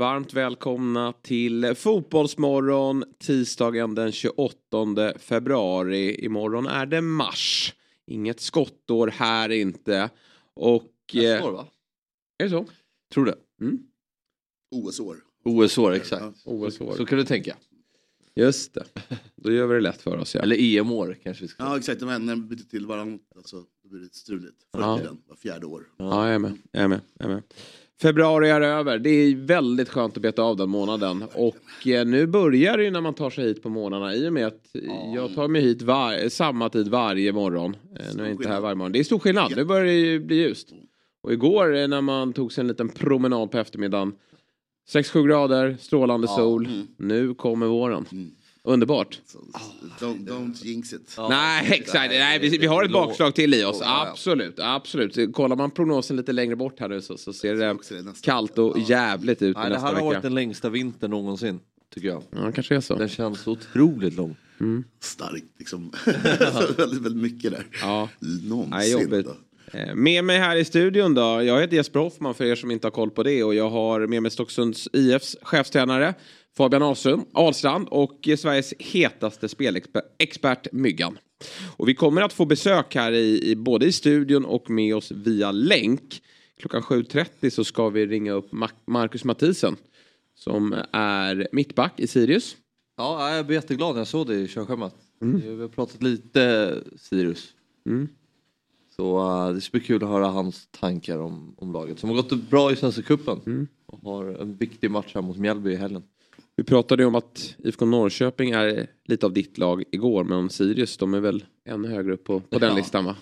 Varmt välkomna till Fotbollsmorgon tisdagen den 28 februari. Imorgon är det mars. Inget skottår här inte. Och... Nästa år va? Är det så? Tror det. Mm. OS-år. OS-år exakt. OS-år. Så kan du tänka. Just det. Då gör vi det lätt för oss. Ja. Eller EM-år kanske vi ska Ja exakt, de ämnena byter till varandra. Alltså, då blir det struligt. Förr Ja. i tiden, var fjärde år. Ja, jag är med. Jag är med. Jag är med. Februari är över. Det är väldigt skönt att beta av den månaden. Och eh, nu börjar det ju när man tar sig hit på morgnarna. I och med att jag tar mig hit var- samma tid varje morgon. Eh, nu är jag inte här varje morgon. Det är stor skillnad. Nu börjar det ju bli ljust. Och igår eh, när man tog sig en liten promenad på eftermiddagen. 6-7 grader, strålande sol. Nu kommer våren. Underbart. Så, don't, don't jinx it. Nej, exakt. Nej, vi, vi har ett bakslag till i oss. Absolut, absolut. Kollar man prognosen lite längre bort här nu så, så ser det det kallt och jävligt ut Nej, det nästa här har varit vecka. den längsta vintern någonsin. Tycker jag. Ja, kanske är så. Den känns otroligt lång. Starkt liksom. väldigt, väldigt mycket där. Ja. Någonsin. Nej. Eh, Med mig här i studion då, jag heter Jesper Hoffman för er som inte har koll på det och jag har med mig Stocksunds IFs chefstränare Fabian Ahlström, Ahlstrand och Sveriges hetaste spelexpert Myggan. Och vi kommer att få besök här i, i både i studion och med oss via länk. Klockan 7.30 så ska vi ringa upp Ma- Marcus Mathisen som är mittback i Sirius. Ja, jag blev jätteglad när jag såg det i körschemat. Vi har pratat lite Sirius. Så uh, det ska bli kul att höra hans tankar om, om laget som har gått bra i Svenska cupen. Och har en viktig match här mot Mjällby i helgen. Vi pratade ju om att IFK Norrköping är lite av ditt lag igår men Sirius de är väl ännu högre upp på, på den Ja. listan va?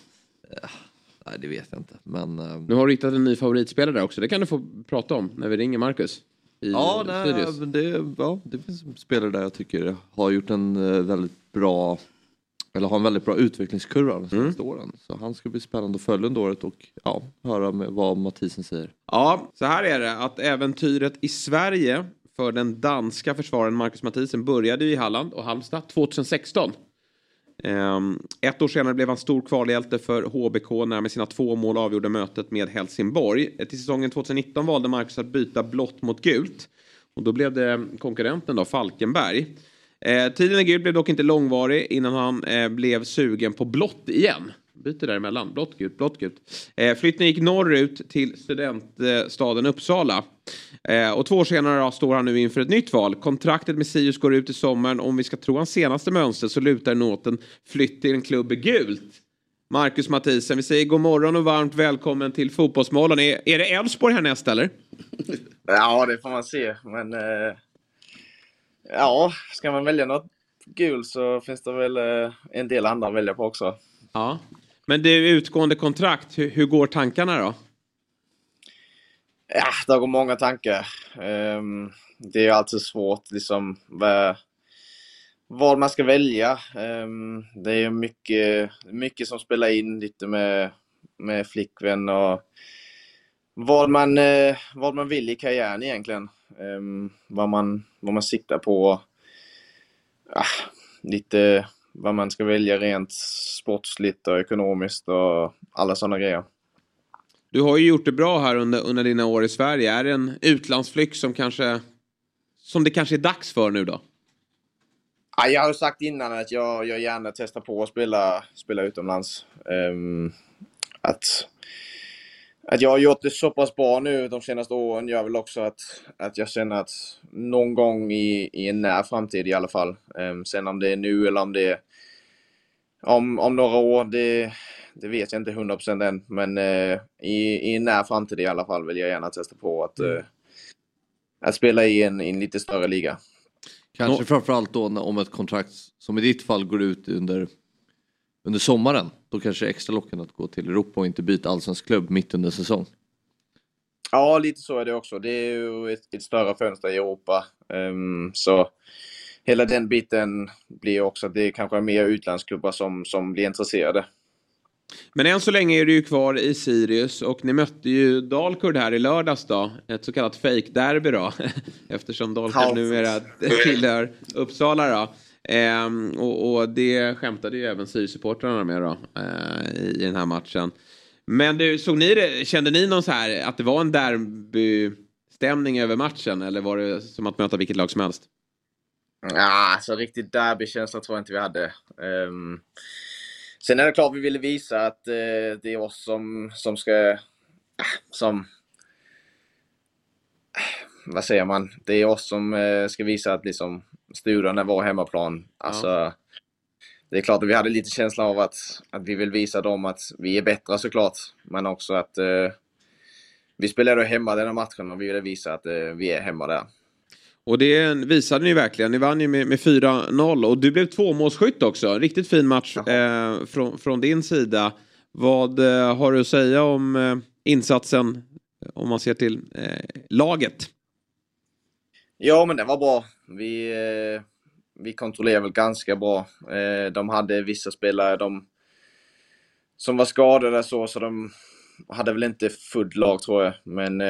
Nej, det vet jag inte. Men uh, Nu har du hittat en ny favoritspelare där också. Det kan du få prata om när vi ringer Marcus. Ja, nej, Sirius. men det, ja, det finns spelare där jag tycker har gjort en eh, väldigt bra eller har en väldigt bra utvecklingskurva de senaste åren. Så han ska bli spännande att följa under året och ja, höra med vad Mathisen säger. Ja, så här är det att äventyret i Sverige för den danska försvararen Marcus Mathisen började ju i Halland och Halmstad 2016. Ehm, ett år senare blev han stor kvalhjälte för HBK när med sina två mål avgjorde mötet med Helsingborg. Till säsongen 2019 valde Marcus att byta blått mot gult. Och då blev det konkurrenten då, Falkenberg. Ehm, tiden i gult blev dock inte långvarig innan han eh, blev sugen på blått igen. Byter däremellan. Blått, gult, blått, gult. Eh, flytten gick norrut till studentstaden Uppsala. Eh, och två år senare då, står han nu inför ett nytt val. Kontraktet med Sirius går ut i sommaren. Om vi ska tro hans senaste mönster så lutar det åt en flytt till en klubb i gult. Marcus Mathisen, vi säger god morgon och varmt välkommen till Fotbollsmålen. Är, är det Elfsborg härnäst eller? Ja, det får man se. Men eh, ja, ska man välja något gul så finns det väl eh, en del andra att välja på också. Ja. Men det är utgående kontrakt, hur, hur går tankarna då? Ja, det går många tankar. Um, det är alltid svårt liksom vad, vad man ska välja. Um, det är mycket, mycket som spelar in lite med, med flickvän och vad man, uh, vad man vill i karriären egentligen. Um, vad, man, vad man siktar på. Uh, lite vad man ska välja rent sportsligt och ekonomiskt och alla sådana grejer. Du har ju gjort det bra här under, under dina år i Sverige. Är det en utlandsflykt som kanske som det kanske är dags för nu då? Ja, jag har sagt innan att jag, jag gärna testar på att spela, spela utomlands. Ehm, att, att jag har gjort det så pass bra nu de senaste åren gör väl också att, att jag känner att någon gång i, i en när framtid i alla fall. Um, sen om det är nu eller om det är om, om några år, det, det vet jag inte 100% än. Men eh, i, i när framtid i alla fall vill jag gärna testa på att, eh, att spela i en, i en lite större liga. Kanske Nå- framförallt då när- om ett kontrakt som i ditt fall går ut under, under sommaren. Då kanske det är extra lockande att gå till Europa och inte byta allsvensk klubb mitt under säsong. Ja, lite så är det också. Det är ju ett, ett större fönster i Europa. Um, så hela den biten blir också att det kanske är mer utlandsklubbar som, som blir intresserade. Men än så länge är du ju kvar i Sirius och ni mötte ju Dalkurd här i lördags då. Ett så kallat fake-derby då. Eftersom Dalkurd numera tillhör Uppsala då. Ehm, och, och, det skämtade ju även Sirius-supportrarna med då. Eh, i, den här matchen. Men du, såg ni det, kände ni någon så här att det var en derby-stämning över matchen? Eller var det som att möta vilket lag som helst? Ja, alltså riktigt derbykänsla tror jag inte vi hade. Um, sen är det klart vi ville visa att uh, det är oss som, som ska... Uh, som... vad säger man? Det är oss som uh, ska visa att liksom studion är vår hemmaplan. Alltså, ja. Det är klart att vi hade lite känsla av att, att vi vill visa dem att vi är bättre såklart. Men också att vi spelade hemma den här matchen och vi ville visa att vi är hemma där. Och det visade ni verkligen. Ni vann ju med, med 4-0 och du blev tvåmålsskytt också. Riktigt fin match eh, från, från, din sida. Vad eh, har du att säga om eh, insatsen om man ser till eh, laget? Ja, men det var bra. Vi, eh, vi kontrollerade väl ganska bra. Eh, de hade vissa spelare de, som var skadade så, så de hade väl inte fullt lag tror jag. Men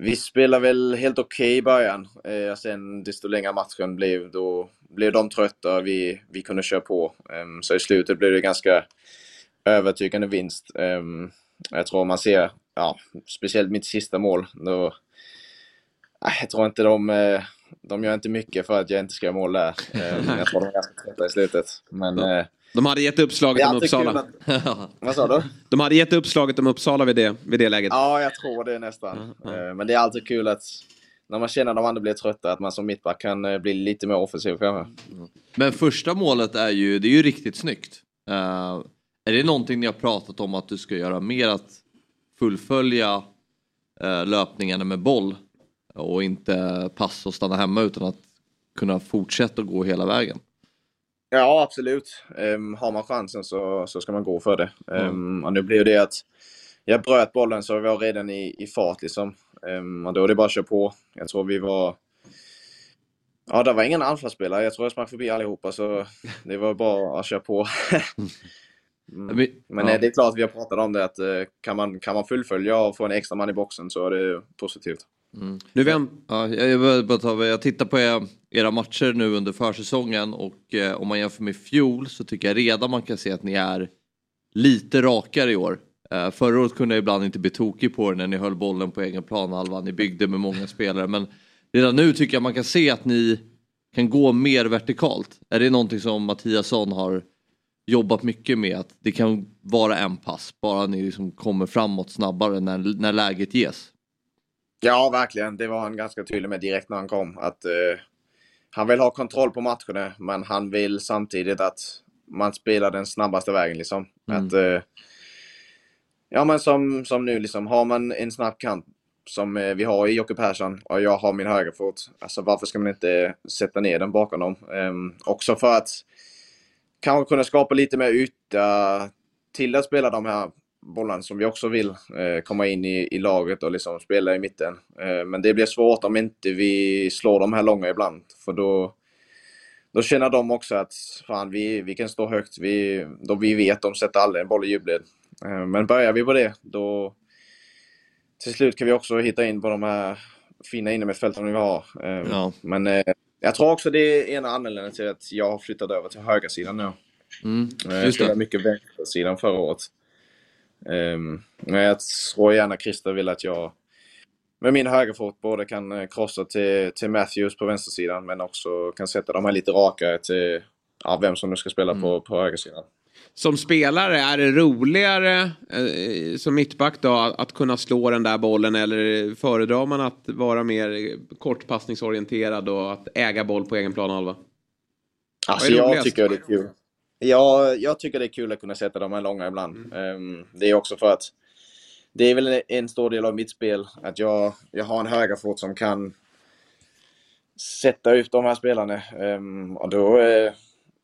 vi spelade väl helt okej okay i början. Eh, sen desto längre matchen blev, då blev de trötta. Vi, vi kunde köra på. Um, så i slutet blev det ganska övertygande vinst. Um, jag tror man ser, ja, speciellt mitt sista mål. Då, äh, jag tror inte de, eh, de gör inte mycket för att jag inte ska göra mål där. Um, jag tror de är ganska trötta i slutet. Men, uh, de hade gett uppslaget om Uppsala. Att... Vad sa du? De hade gett uppslaget om Uppsala vid det, vid det läget. Ja, jag tror det nästan. Mm. Men det är alltid kul att när man känner att de andra blir trötta, att man som mittback kan eh, bli lite mer offensiv kanske. Men första målet är ju, det är ju riktigt snyggt. Uh, är det någonting ni har pratat om att du ska göra mer, att fullfölja uh, löpningarna med boll och inte passa och stanna hemma utan att kunna fortsätta gå hela vägen? Ja, absolut. Um, har man chansen så, så ska man gå för det. Um. Och nu blir det att jag bröt bollen så vi var redan i, i fart liksom. Um, och då är det bara att köra på. Jag tror vi var... Ja, det var ingen anfallsspelare. Jag tror jag sprang förbi allihopa så det var bara att köra på. mm. Men ja. det är klart vi har pratat om det att eh, kan man, kan man fullfölja och få en extra man i boxen så är det positivt. Mm. Nu vänt, ja, jag, bara ta, jag tittar på era matcher nu under försäsongen och eh, om man jämför med fjol så tycker jag redan man kan se att ni är lite rakare i år. Eh, förra året kunde jag ibland inte bli tokig på det när ni höll bollen på egen planhalva, ni byggde med många spelare men redan nu tycker jag man kan se att ni kan gå mer vertikalt. Är det någonting som Mattiasson har jobbat mycket med att det kan vara en pass, bara ni liksom kommer framåt snabbare när, när läget ges? Ja, verkligen. Det var han ganska tydlig med direkt när han kom. Att eh, Han vill ha kontroll på matcherna, men han vill samtidigt att man spelar den snabbaste vägen. Liksom. Mm. Att, eh, ja, men som, som nu, liksom, har man en snabb kant som eh, vi har i Jocke Persson och jag har min högerfot. Alltså varför ska man inte sätta ner den bakom dem? Um, också för att kanske kunna skapa lite mer yta till att spela de här bollarna som vi också vill eh, komma in i, i laget och liksom spela i mitten. Eh, men det blir svårt om inte vi slår de här långa ibland. För då, då känner de också att fan, vi, vi kan stå högt. Vi, då vi vet de sätter aldrig en boll i djupled. Eh, men börjar vi på det, då till slut kan vi också hitta in på de här fina innermittfälten vi har. Eh, ja. Men eh, jag tror också det är ena anledningen till att jag har flyttat över till högersidan nu. Mm, jag spelade mycket vänstersidan förra året. Um, men jag tror gärna Christer vill att jag med min högerfot både kan eh, krossa till, till Matthews på vänstersidan men också kan sätta dem här lite rakare till ja, vem som nu ska spela mm. på, på högersidan. Som spelare, är det roligare eh, som mittback då att kunna slå den där bollen eller föredrar man att vara mer kortpassningsorienterad och att äga boll på egen planhalva? Alltså jag tycker det är kul. Ja, jag tycker det är kul att kunna sätta de här långa ibland. Mm. Um, det är också för att det är väl en stor del av mitt spel att jag, jag har en högerfot som kan sätta ut de här spelarna. Um, och då, uh,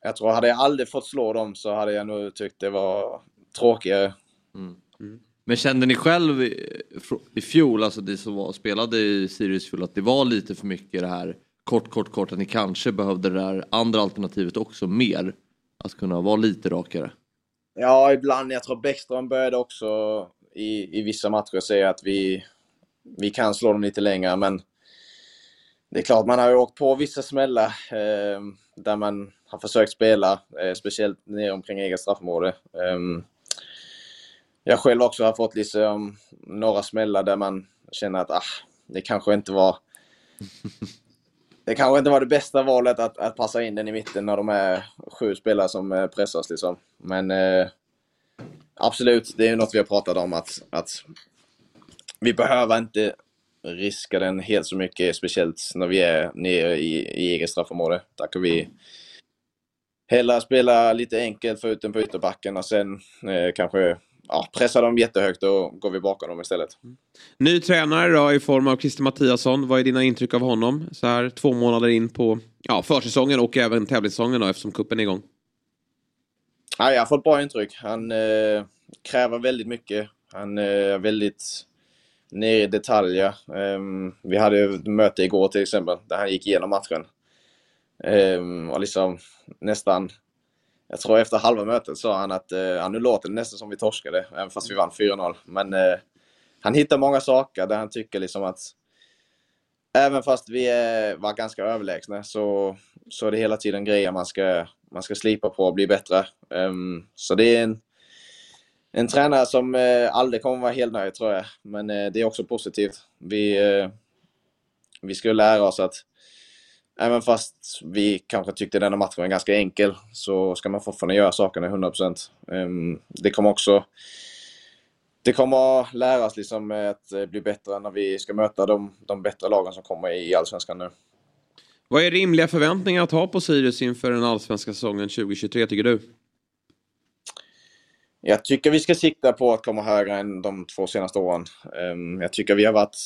jag tror, hade jag aldrig fått slå dem så hade jag nog tyckt det var tråkigare. Mm. Mm. Men kände ni själv i, i fjol, alltså det som var, spelade i Sirius fjol, att det var lite för mycket det här kort, kort, kort, att ni kanske behövde det där andra alternativet också mer? Att kunna vara lite rakare? Ja, ibland. Jag tror Bäckström började också i, i vissa matcher säga att vi, vi kan slå dem lite längre, men det är klart, man har ju åkt på vissa smällar eh, där man har försökt spela, eh, speciellt ner omkring eget straffområde. Eh, jag själv också har fått liksom några smällar där man känner att ah, det kanske inte var det kanske inte var det bästa valet att, att passa in den i mitten när de är sju spelare som eh, pressas. Liksom. Men eh, absolut, det är något vi har pratat om att, att vi behöver inte riska den helt så mycket, speciellt när vi är nere i, i eget straffområde. Där kan vi hellre spela lite enkelt, få ut den på ytterbacken och sen eh, kanske ja, pressa dem jättehögt och går vi bakom dem istället. Ny tränare då i form av Christer Mattiasson. Vad är dina intryck av honom så här två månader in på ja, försäsongen och även tävlingssäsongen då eftersom kuppen är igång? Ja, jag har fått bra intryck. Han eh, kräver väldigt mycket. Han eh, är väldigt nere i detaljer. Um, vi hade ett möte igår till exempel där han gick igenom matchen. Um, och liksom nästan jag tror efter halva mötet sa han att eh, nu låter det nästan som vi torskade, även fast vi vann 4-0. Men eh, han hittar många saker där han tycker liksom att även fast vi eh, var ganska överlägsna så, så är det hela tiden grejer man ska, man ska slipa på och bli bättre. Um, så det är en, en tränare som eh, aldrig kommer vara helt nöjd tror jag. Men eh, det är också positivt. Vi, eh, vi ska lära oss att Även fast vi kanske tyckte denna matchen var ganska enkel så ska man fortfarande göra sakerna 100%. Ehm, det kommer också det kommer att lära oss liksom att eh, bli bättre när vi ska möta de, de bättre lagen som kommer i Allsvenskan nu. Vad är rimliga förväntningar att ha på Sirius inför den allsvenska säsongen 2023 tycker du? Jag tycker vi ska sikta på att komma högre än de två senaste åren. Ehm, jag tycker vi har varit...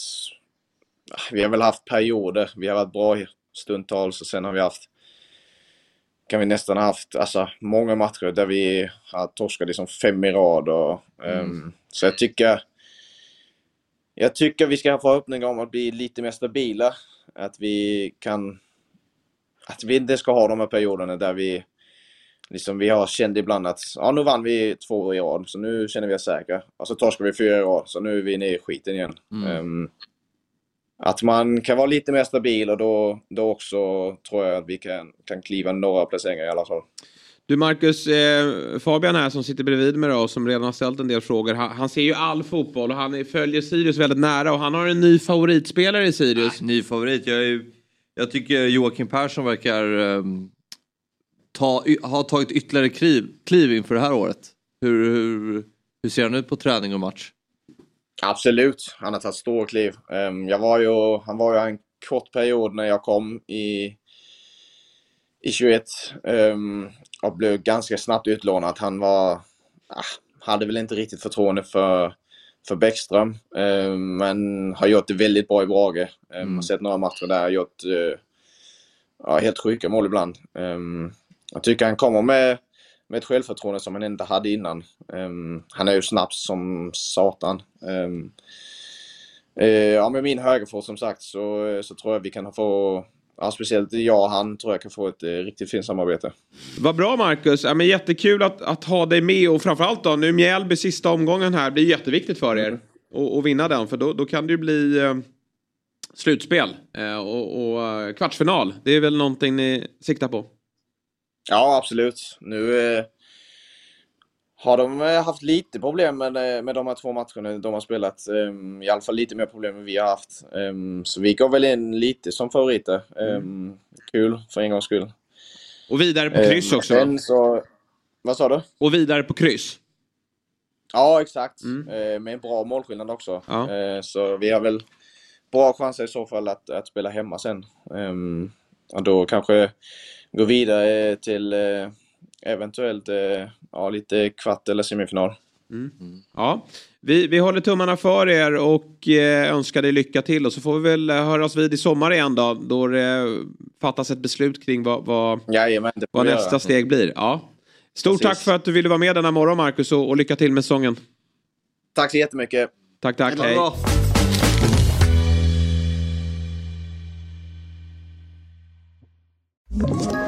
Vi har väl haft perioder. Vi har varit bra stundtals och sen har vi haft kan vi nästan ha haft alltså, många matcher där vi har torskat liksom fem i rad. Och, mm. um, så jag tycker jag tycker vi ska ha förhoppningar om att bli lite mer stabila. Att vi kan... Att vi inte ska ha de här perioderna där vi liksom vi har känt ibland att ja, nu vann vi två år i rad, så nu känner vi oss säkra. Och så torskar vi fyra i rad, så nu är vi nere i skiten igen. Mm. Um, att man kan vara lite mer stabil och då, då också tror jag att vi kan, kan kliva några placeringar i alla fall. Du Marcus, eh, Fabian här som sitter bredvid mig och som redan har ställt en del frågor. Han, han ser ju all fotboll och han är, följer Sirius väldigt nära och han har en ny favoritspelare i Sirius. Ah, ny favorit? Jag, är, jag tycker Joakim Persson verkar um, ta, ha tagit ytterligare kliv, kliv inför det här året. Hur, hur, hur ser han ut på träning och match? Absolut, han har tagit ståkliv. Ehm, jag var ju, han var ju en kort period när jag kom i, i 21 ehm, och blev ganska snabbt utlånad. Han var, ah, hade väl inte riktigt förtroende för, för Bäckström, ehm, men har gjort det väldigt bra i Brage. Mm. Har sett några matcher där, gjort uh, ja, helt sjuka mål ibland. Jag tycker han kommer med med ett självförtroende som han inte hade innan. Um, han är ju snabb som satan. Um, uh, ja, med min högerfot som sagt så, så tror jag vi kan få Ja, speciellt jag och han tror jag kan få ett eh, riktigt fint samarbete. Vad bra Marcus! Ja, men jättekul att, att ha dig med och framförallt då nu Mjällby sista omgången här blir jätteviktigt för er. Mm. vinna den för då, då kan det ju bli eh, slutspel eh, och, och eh, kvartsfinal. Det är väl någonting ni siktar på? Ja, absolut. Nu eh, har de eh, haft lite problem med, eh, med de här två matcherna de har spelat. Um, I alla fall lite mer problem än vi har haft. Um, så vi går väl in lite som favoriter. Um, kul för en gångs skull. Och vidare på kryss också? Så, vad sa du? Och vidare på kryss. Ja, exakt. Mm. Med en bra målskillnad också. Ja. Så vi har väl bra chanser i så fall att, att spela hemma sen. och då kanske gå vidare till eh, eventuellt eh, ja, lite kvart eller semifinal. Mm. Mm. Ja, vi, vi håller tummarna för er och eh, önskar dig lycka till och så får vi väl höra oss vid i sommar igen då, då det fattas ett beslut kring vad, vad, Jajamän, vad nästa göra. steg blir. Ja. Stort Precis. tack för att du ville vara med denna morgon Marcus och, och lycka till med sången. Tack så jättemycket. Tack, tack. Ha det Hej. Bra.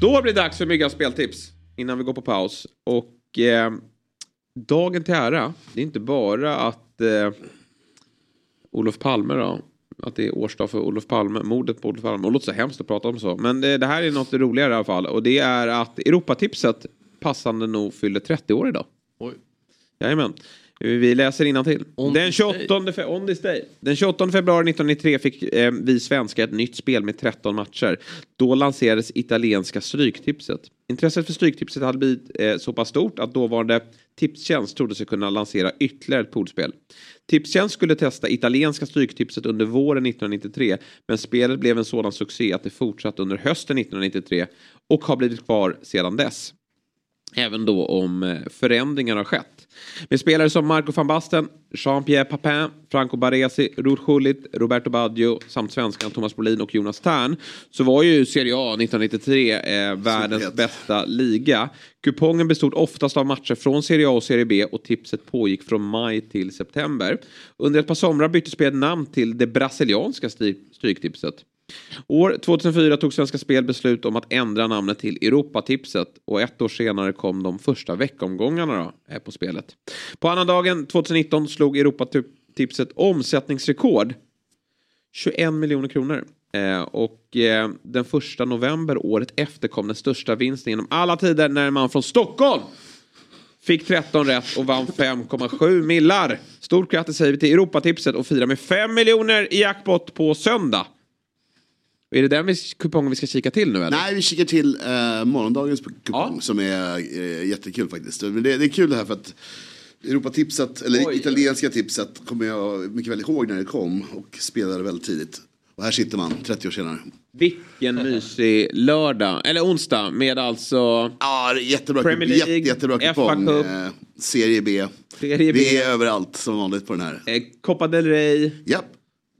Då blir det dags för Myggans speltips innan vi går på paus. Och eh, dagen till ära, det är inte bara att eh, Olof Palme då, att det är årsdag för Olof Palme, mordet på Olof Palme. Och det låter så hemskt att prata om så. Men det, det här är något roligare i alla fall. Och det är att Europatipset passande nog fyller 30 år idag. Oj. Jajamän. Vi läser till. Den this 28, fe- on this day. Den 28 februari 1993 fick eh, vi svenskar ett nytt spel med 13 matcher. Då lanserades italienska Stryktipset. Intresset för Stryktipset hade blivit eh, så pass stort att dåvarande Tipstjänst trodde sig kunna lansera ytterligare ett poolspel. Tipstjänst skulle testa italienska Stryktipset under våren 1993 men spelet blev en sådan succé att det fortsatte under hösten 1993 och har blivit kvar sedan dess. Även då om eh, förändringar har skett. Med spelare som Marco van Basten, Jean-Pierre Papin, Franco Baresi, Ruud Gullit, Roberto Baggio samt svenskan Thomas Brolin och Jonas Tern så var ju Serie A 1993 eh, världens Superhet. bästa liga. Kupongen bestod oftast av matcher från Serie A och Serie B och tipset pågick från maj till september. Under ett par somrar bytte spelet namn till det brasilianska stry- stryktipset. År 2004 tog Svenska Spel beslut om att ändra namnet till Europatipset och ett år senare kom de första veckomgångarna då, eh, på spelet. På annandagen 2019 slog Europatipset omsättningsrekord 21 miljoner kronor. Eh, och eh, den första november året efter kom den största vinsten genom alla tider när man från Stockholm fick 13 rätt och vann 5,7 millar. Stort grattis säger vi till Europatipset och firar med 5 miljoner i jackpot på söndag. Är det den vi, kupongen vi ska kika till nu eller? Nej, vi kikar till eh, morgondagens kupong Ja. som är eh, jättekul faktiskt. Men det, det är kul det här för att Europatipset, eller Oj. italienska tipset, kommer jag mycket väl ihåg när det kom och spelade väldigt tidigt. Och här sitter man 30 år senare. Vilken mysig lördag, eller onsdag med alltså Ja, jättebra, Premier. League, Jätte, jättebra kupong. Cup. Eh, Serie B. Serie B. Vi är överallt som vanligt på den här. eh, Copa del Rey, Japp.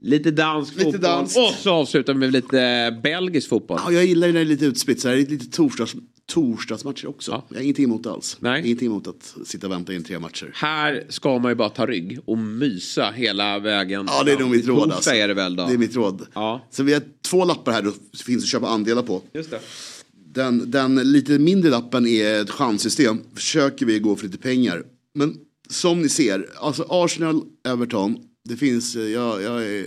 Lite dansk Lite fotboll danskt. och så avslutar vi med lite belgisk fotboll. Ja, jag gillar ju när det är lite. Så här är det lite torsdags, torsdagsmatcher också. Ja. Jag har ingenting emot det alls. Nej. Ingenting emot att sitta och vänta in tre matcher. Här ska man ju bara ta rygg och mysa hela vägen. Ja, det är nog mitt råd. Alltså. är det väl då? Det är mitt råd. Ja. Så vi har två lappar här då finns att köpa andelar på. Just det. Den, den lite mindre lappen är ett chanssystem. Försöker vi gå för lite pengar. Men som ni ser, alltså Arsenal, Everton. Det finns, eh, jag, jag är,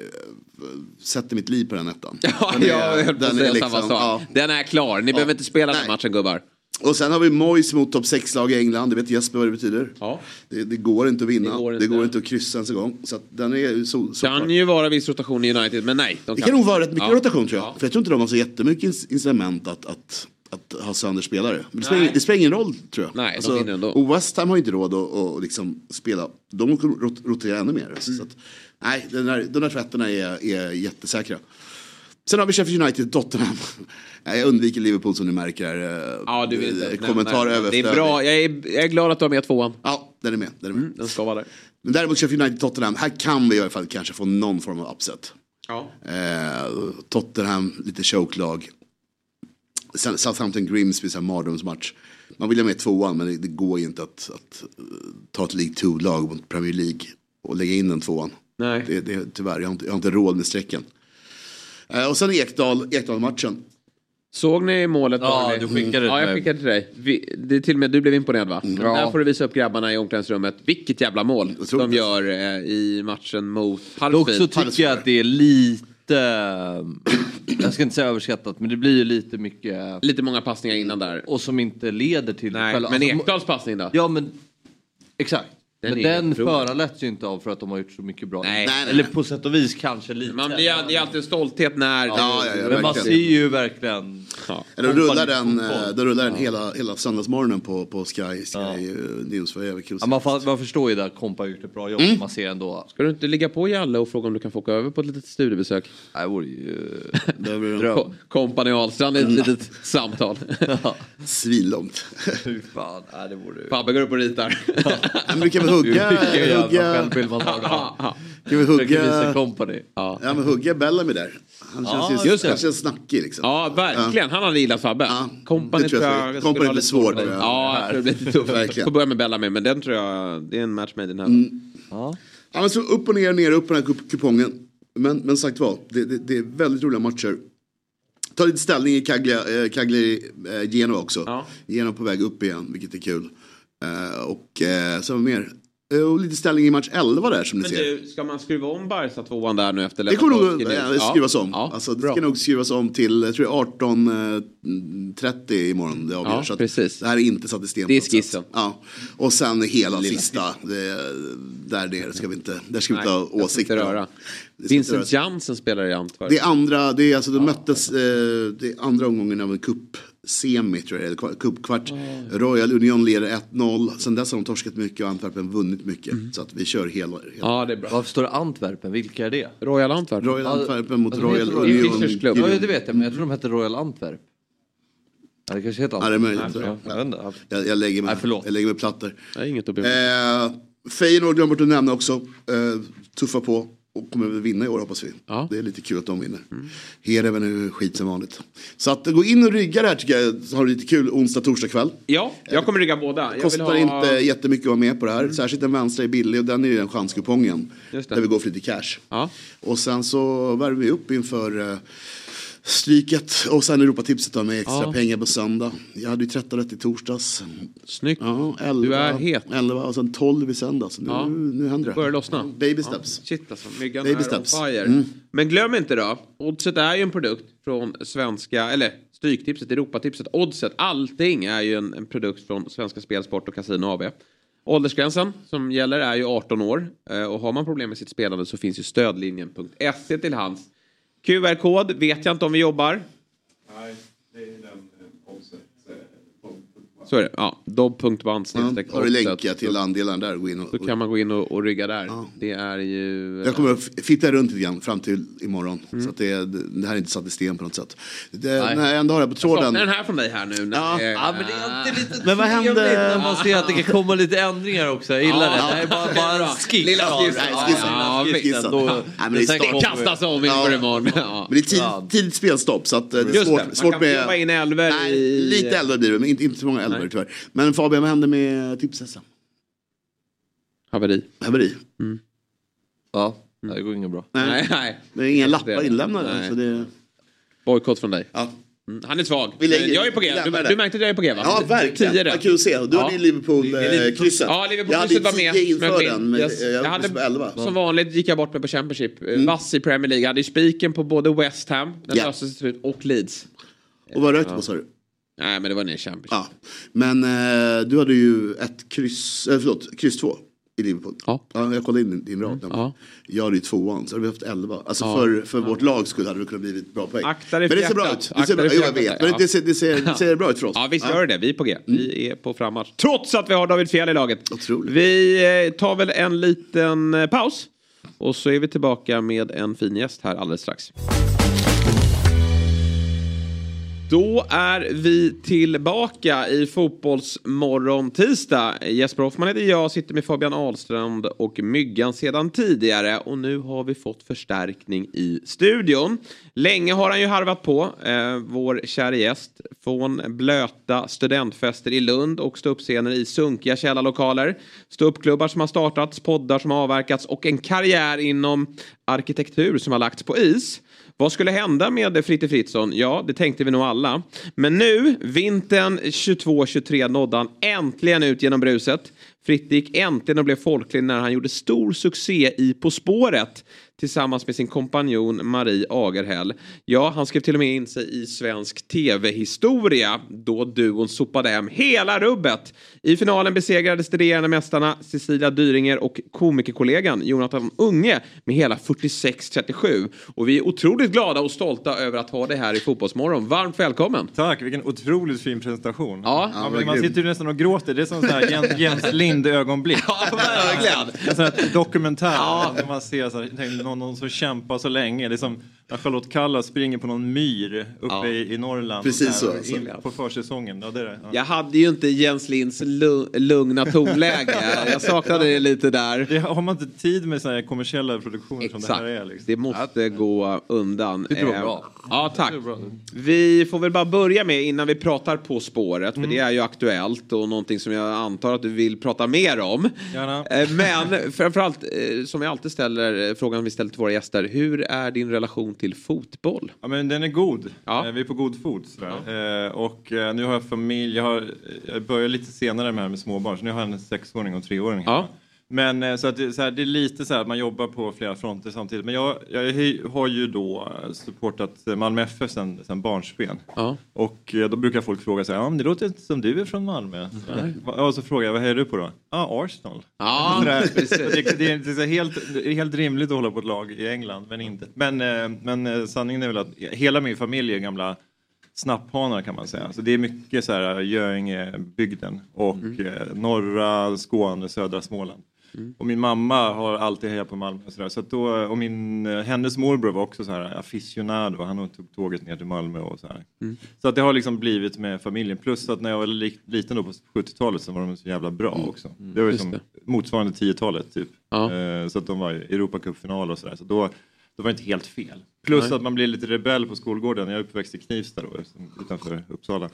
sätter mitt liv på den ettan. Ja, Den är- jag höll på att säga liksom- samma sak. ja. Den är klar, ni behöver inte spela den Nej. matchen gubbar. Och sen har vi Moyes mot topp 6-lag i England. Det vet Jesper vad det betyder. Ja. Det, det går inte att vinna. Det går Det inte. går inte, att kryssa ens en gång. Så den är så, så Kan ju vara viss rotation i United, men nej. De Det kan nog vara rätt mycket Ja. rotation tror jag. Ja. För jag tror inte de har så jättemycket incitament att, att, att ha sönder spelare. Men det spelar, Nej. det spelar ingen roll tror jag. Nej, de vinner ändå. och West Ham har inte råd att, att liksom spela. De kommer rot- rotera ännu mer. Mm. Så att, nej, den där, de där tvätterna är, är jättesäkra. Sen har vi Sheffield United, Tottenham. Nej, Jag undviker Liverpool som ni märker. här. Ja, du vill inte Kommentar den. över Det är bra, jag är, jag är glad att du har med tvåan. Ja, den är med. Den är med. Den ska vara där. Men däremot Sheffield United, Tottenham. Här kan vi i alla fall kanske få någon form av upset. Ja. Eh, Tottenham, lite chokelag. Southampton Grimsby, så här mardrömsmatch. Man vill ha med tvåan men det, det går ju inte att, att eh, ta ett League 2-lag mot Premier League och lägga in den tvåan. Nej. Det, det, tyvärr, jag har, inte, jag har inte råd med strecken. Eh, och sen Ekdal, Ekdal-matchen. Såg ni målet? Ja, du skickade det Ja, jag skickade till dig. Vi, det är till och med du blev imponerad va? Mm. Ja. Där får du visa upp grabbarna i omklädningsrummet. Vilket jävla mål de gör eh, i matchen mot Dock så Huddersfield. tycker jag att det är lite, jag ska inte säga överskattat, men det blir ju lite mycket Lite många passningar innan där. och som inte leder till Nej, själva- men alltså, Ekdals passning då? Ja men exakt. Den Men den föranletts ju inte av för att de har gjort så mycket bra. Nej. Nej, nej, Eller på sätt och vis kanske lite. Man blir det är alltid en stolthet när... Ja, ja, ja, men man ser ju verkligen... Ja. Ja, Då rullar den, eh, då rullar den hela, hela söndagsmorgonen på, på Sky, Sky eh, News. Ja, man, man förstår ju där Kompa har gjort ett bra jobb. Mm. Man ser ändå... Ska du inte ligga på Jalle och fråga om du kan få åka över på ett litet studiebesök? Det vore ju... Det blir Dröm. Ko- Kompani Ahlstrand i ett litet samtal. Svinlångt. Fy fan, nej, det vore. Fabbe går upp och ritar. Hugga, Vilken jävla hugga, självbild man har. då. kan vi hugga, Company. Ja. ja, men hugga Bellamy där. Han känns ju just det. han känns snackig liksom. ja, verkligen. Han hade gillat Fabbe. Ja, Kompani det tror jag jag... ha blir tror jag. Ja, jag tror det blir lite tufft. Verkligen. Får börja med Bellamy, men den tror jag... Det är en match made in heaven. Ja. Ja, men så upp och ner, ner upp på den här kup- kupongen. Men, men sagt vad, det, det, det är väldigt roliga matcher. Ta lite ställning i Cagliari, eh, Cagliari eh, Genoa också. Ja. Genoa på väg upp igen, vilket är kul. Eh, och eh, så har vi mer. Eh, och lite ställning i match 11 där som ni Men ser. du, ska man skruva om Barca tvåan där nu efter Det kommer nog nu? eh, skrivas om. Ja, alltså, det bra. ska nog skrivas om till jag tror jag, 18.30 imorgon. Det avgörs. Ja, precis. Det här är inte satt i sten. Det är skissen. Ja. Och sen hela sista. Det, där nere ska vi inte, där ska vi inte Nej, ha åsikter röra. Det Vincent. Jansen spelar i Antwerp. Det är andra, det är alltså de möttes, eh, det är andra omgången av en cup semi tror jag, eller kva- cupkvart. Royal Union leder 1-0, sen dess har de torskat mycket och Antwerpen vunnit mycket. Så att vi kör hela. hela. Ja, det är bra. Varför står det Antwerpen? Vilka är det? Royal Antwerp. Royal Ja, Antwerpen mot alltså, Royal Union. Ja, det vet jag, men jag tror de hette Royal Antwerp. Ja, det kanske heter Ja, det är Antwerp. möjligt. Ja, jag inte. Jag, jag, lägger mig, Nej, jag lägger mig platt där. Det är inget att be om. Eh, Feyenoord glömde bort att nämna också. Eh, tuffa på och kommer väl vinna i år hoppas vi. Ja. Mm. Det är lite kul att de vinner. Hereven är skit som vanligt. Så att gå in och rygga det här tycker jag. Så har du lite kul onsdag, torsdag kväll. Ja, jag kommer rygga båda. Jag Kostar ha... Mm. inte jättemycket att vara med på det här. Särskilt den vänstra är billig och den är ju den chanskupongen. Där vi går för lite cash. Ja. Och sen så värmer vi upp inför eh, Stryket och sen Europatipset då med extra Ja. pengar på söndag. Jag hade ju 13 rätt i torsdags. Snyggt. Ja, 11, Du är het. 11 och sen 12 i söndags. Nu, Ja. nu händer det. Börjar lossna. Baby steps. Shit alltså, myggan Baby är steps. on fire. Mm. Men glöm inte då, Oddset är ju en produkt från svenska, eller Stryktipset, Europatipset, Oddset, allting är ju en, en produkt från Svenska Spel, Sport och Casino AB. Åldersgränsen som gäller är ju 18 år eh, och har man problem med sitt spelande så finns ju stödlinjen.se till hands. QR-kod vet jag inte om vi jobbar. Så är det. Ja, dobb.band Ja, har du länkar till andelen där. Gå in och, Då kan man gå in och, och rygga där. Det är ju... Jag kommer att f- fitta runt lite grann fram till imorgon. Mm. Så att det, det här är inte satt i sten på något sätt. Det, när jag ändå har det på tråden. Saknar den här från dig här nu. Ja. det är- Ja, men det är alltid lite Men vad hände- när man ser att det kan komma lite ändringar också. Jag gillar Ja, det. Det här är bara, bara en skiss. Lilla Ja, skissen. ja, skissen. ja, Ja. Då- Nej, men det vi- kastas om inför imorgon. Ja. Men det är tid, tidigt spelstopp så att eh, det är Just svårt, det, man svårt kan med... in elver Nej, i- lite elver blir det, men inte, inte så många elver tyvärr. Men Fabian, vad händer med tips-SM? Haveri. Haveri? Ja, det går inget bra. Nej, nej. Det är inga Det lappar inlämnade. Nej. Så det... Bojkott från dig. ja. Mm, Han är svag. Jag är på G. Du, du märkte att jag är på G va? ja, verkligen. Tio Vad kul att se. Du Ja. hade ju Liverpool-krysset. Ja, jag hade Liverpool-krysset var med. tio inför Smög in. den, men Yes. jag, Jag jag hade, hade på elva. som vanligt gick jag bort mig på Championship. Mm. Vass i Premier League. Jag hade ju spiken på både West Ham, den Ja. löste sig slut, och Leeds. Och vad rökt på sa du? Nej, men det var i Championship. Ja. Men eh, du hade ju ett kryss, eh, förlåt, kryss två i Liverpool. Ja. jag kollade in din, din rad. Ja. Jag hade ju tvåan, så hade vi haft elva. Alltså Ja. för, för vårt lag skulle hade det kunnat bli ett bra poäng. Akta dig Men det ser bra ut. Det ser bra, jo, jag vet. Men ja. det ser, det, ser, det ser bra ut för oss. Ja, visst gör det. Vi är på G. Vi är på frammarsch. Trots att vi har David Fjell i laget. Otroligt. Vi eh, tar väl en liten eh, paus. Och så är vi tillbaka med en fin gäst här alldeles strax. Då är vi tillbaka i Fotbollsmorgon tisdag. Jesper Hoffman heter jag, sitter med Fabian Ahlstrand och Myggan sedan tidigare. Och nu har vi fått förstärkning i studion. Länge har han ju harvat på, eh, vår kära gäst. Från blöta studentfester i Lund och ståuppscener i sunkiga källarlokaler. Ståuppklubbar som har startats, poddar som har avverkats och en karriär inom arkitektur som har lagts på is. Vad skulle hända med Fritte Fritzson? Ja, det tänkte vi nog alla. Men nu, vintern 22-23, nådde han äntligen ut genom bruset. Fritte gick äntligen och blev folklig när han gjorde stor succé i På spåret tillsammans med sin kompanjon Marie Agerhäll. Ja, han skrev till och med in sig i svensk tv-historia då duon sopade hem hela rubbet. I finalen besegrades de regerande mästarna Cecilia Dyringer och komikerkollegan Jonathan Unge med hela 46-37. Och vi är otroligt glada och stolta över att ha dig här i Fotbollsmorgon. Varmt välkommen! Tack, vilken otroligt fin presentation. Ja. Ja, man sitter ju nästan och gråter. Det är som så här Jens, Jens Lind-ögonblick. Ja, verkligen! En sån här dokumentär. När man ser så här, någon, någon som kämpar så länge. Det är som när Charlotte Kalla springer på någon myr uppe Ja. i, i Norrland. Precis så, alltså. in, på försäsongen. Ja, det är det. Ja. Jag hade ju inte Jens Linds lu- lugna tonläge. Jag saknade det lite där. Det har man inte tid med så här kommersiella produktioner som det Exakt. här är. Liksom. Det måste gå undan. Det tror jag Eh, bra. Ja, tack. Vi får väl bara börja med innan vi pratar På spåret. Mm. För det är ju aktuellt och någonting som jag antar att du vill prata mer om. Gärna. Eh, Men framförallt, eh, som jag alltid ställer, eh, frågan vi ställer till våra gäster. Hur är din relation till fotboll? Ja, men den är god. Ja. Eh, Vi är på god fot. Sådär. Eh, och eh, nu har jag familj. Jag, har, jag började lite senare med här med småbarn. Så nu har jag en sexåring och treåring. Ja. Men eh, så att det, så här, det är lite så här att man jobbar på flera fronter samtidigt. Men jag, jag har ju då supportat Malmö FF sen, sen barnsben. Ja. Och eh, då brukar folk fråga sig, ja men det låter inte som du är från Malmö. Ja, Och så frågar jag, vad är du på då? Ja, Arsenal. Ja, det, det, är, det, är så helt, det är helt rimligt att hålla på ett lag i England, men inte. Men, eh, men sanningen är väl att hela min familj är gamla snapphanar kan man säga. Så det är mycket så här Göingebygden och eh, norra Skåne, södra Småland. Och min mamma har alltid hejat på Malmö och. Så att då, och min, eh, hennes morbror var också så här aficionado. Han tog tåget ner till Malmö och så här. Så att det har liksom blivit med familjen. Plus att när jag var li- liten då på 70-talet så var de så jävla bra också. Det var som det. motsvarande 10-talet typ. Ja. Eh, Så att de var i Europacupfinal och sådär. Så då, då var det inte helt fel. Plus att man blir lite rebell på skolgården. Jag är uppväxt i Knivsta då, utanför Uppsala.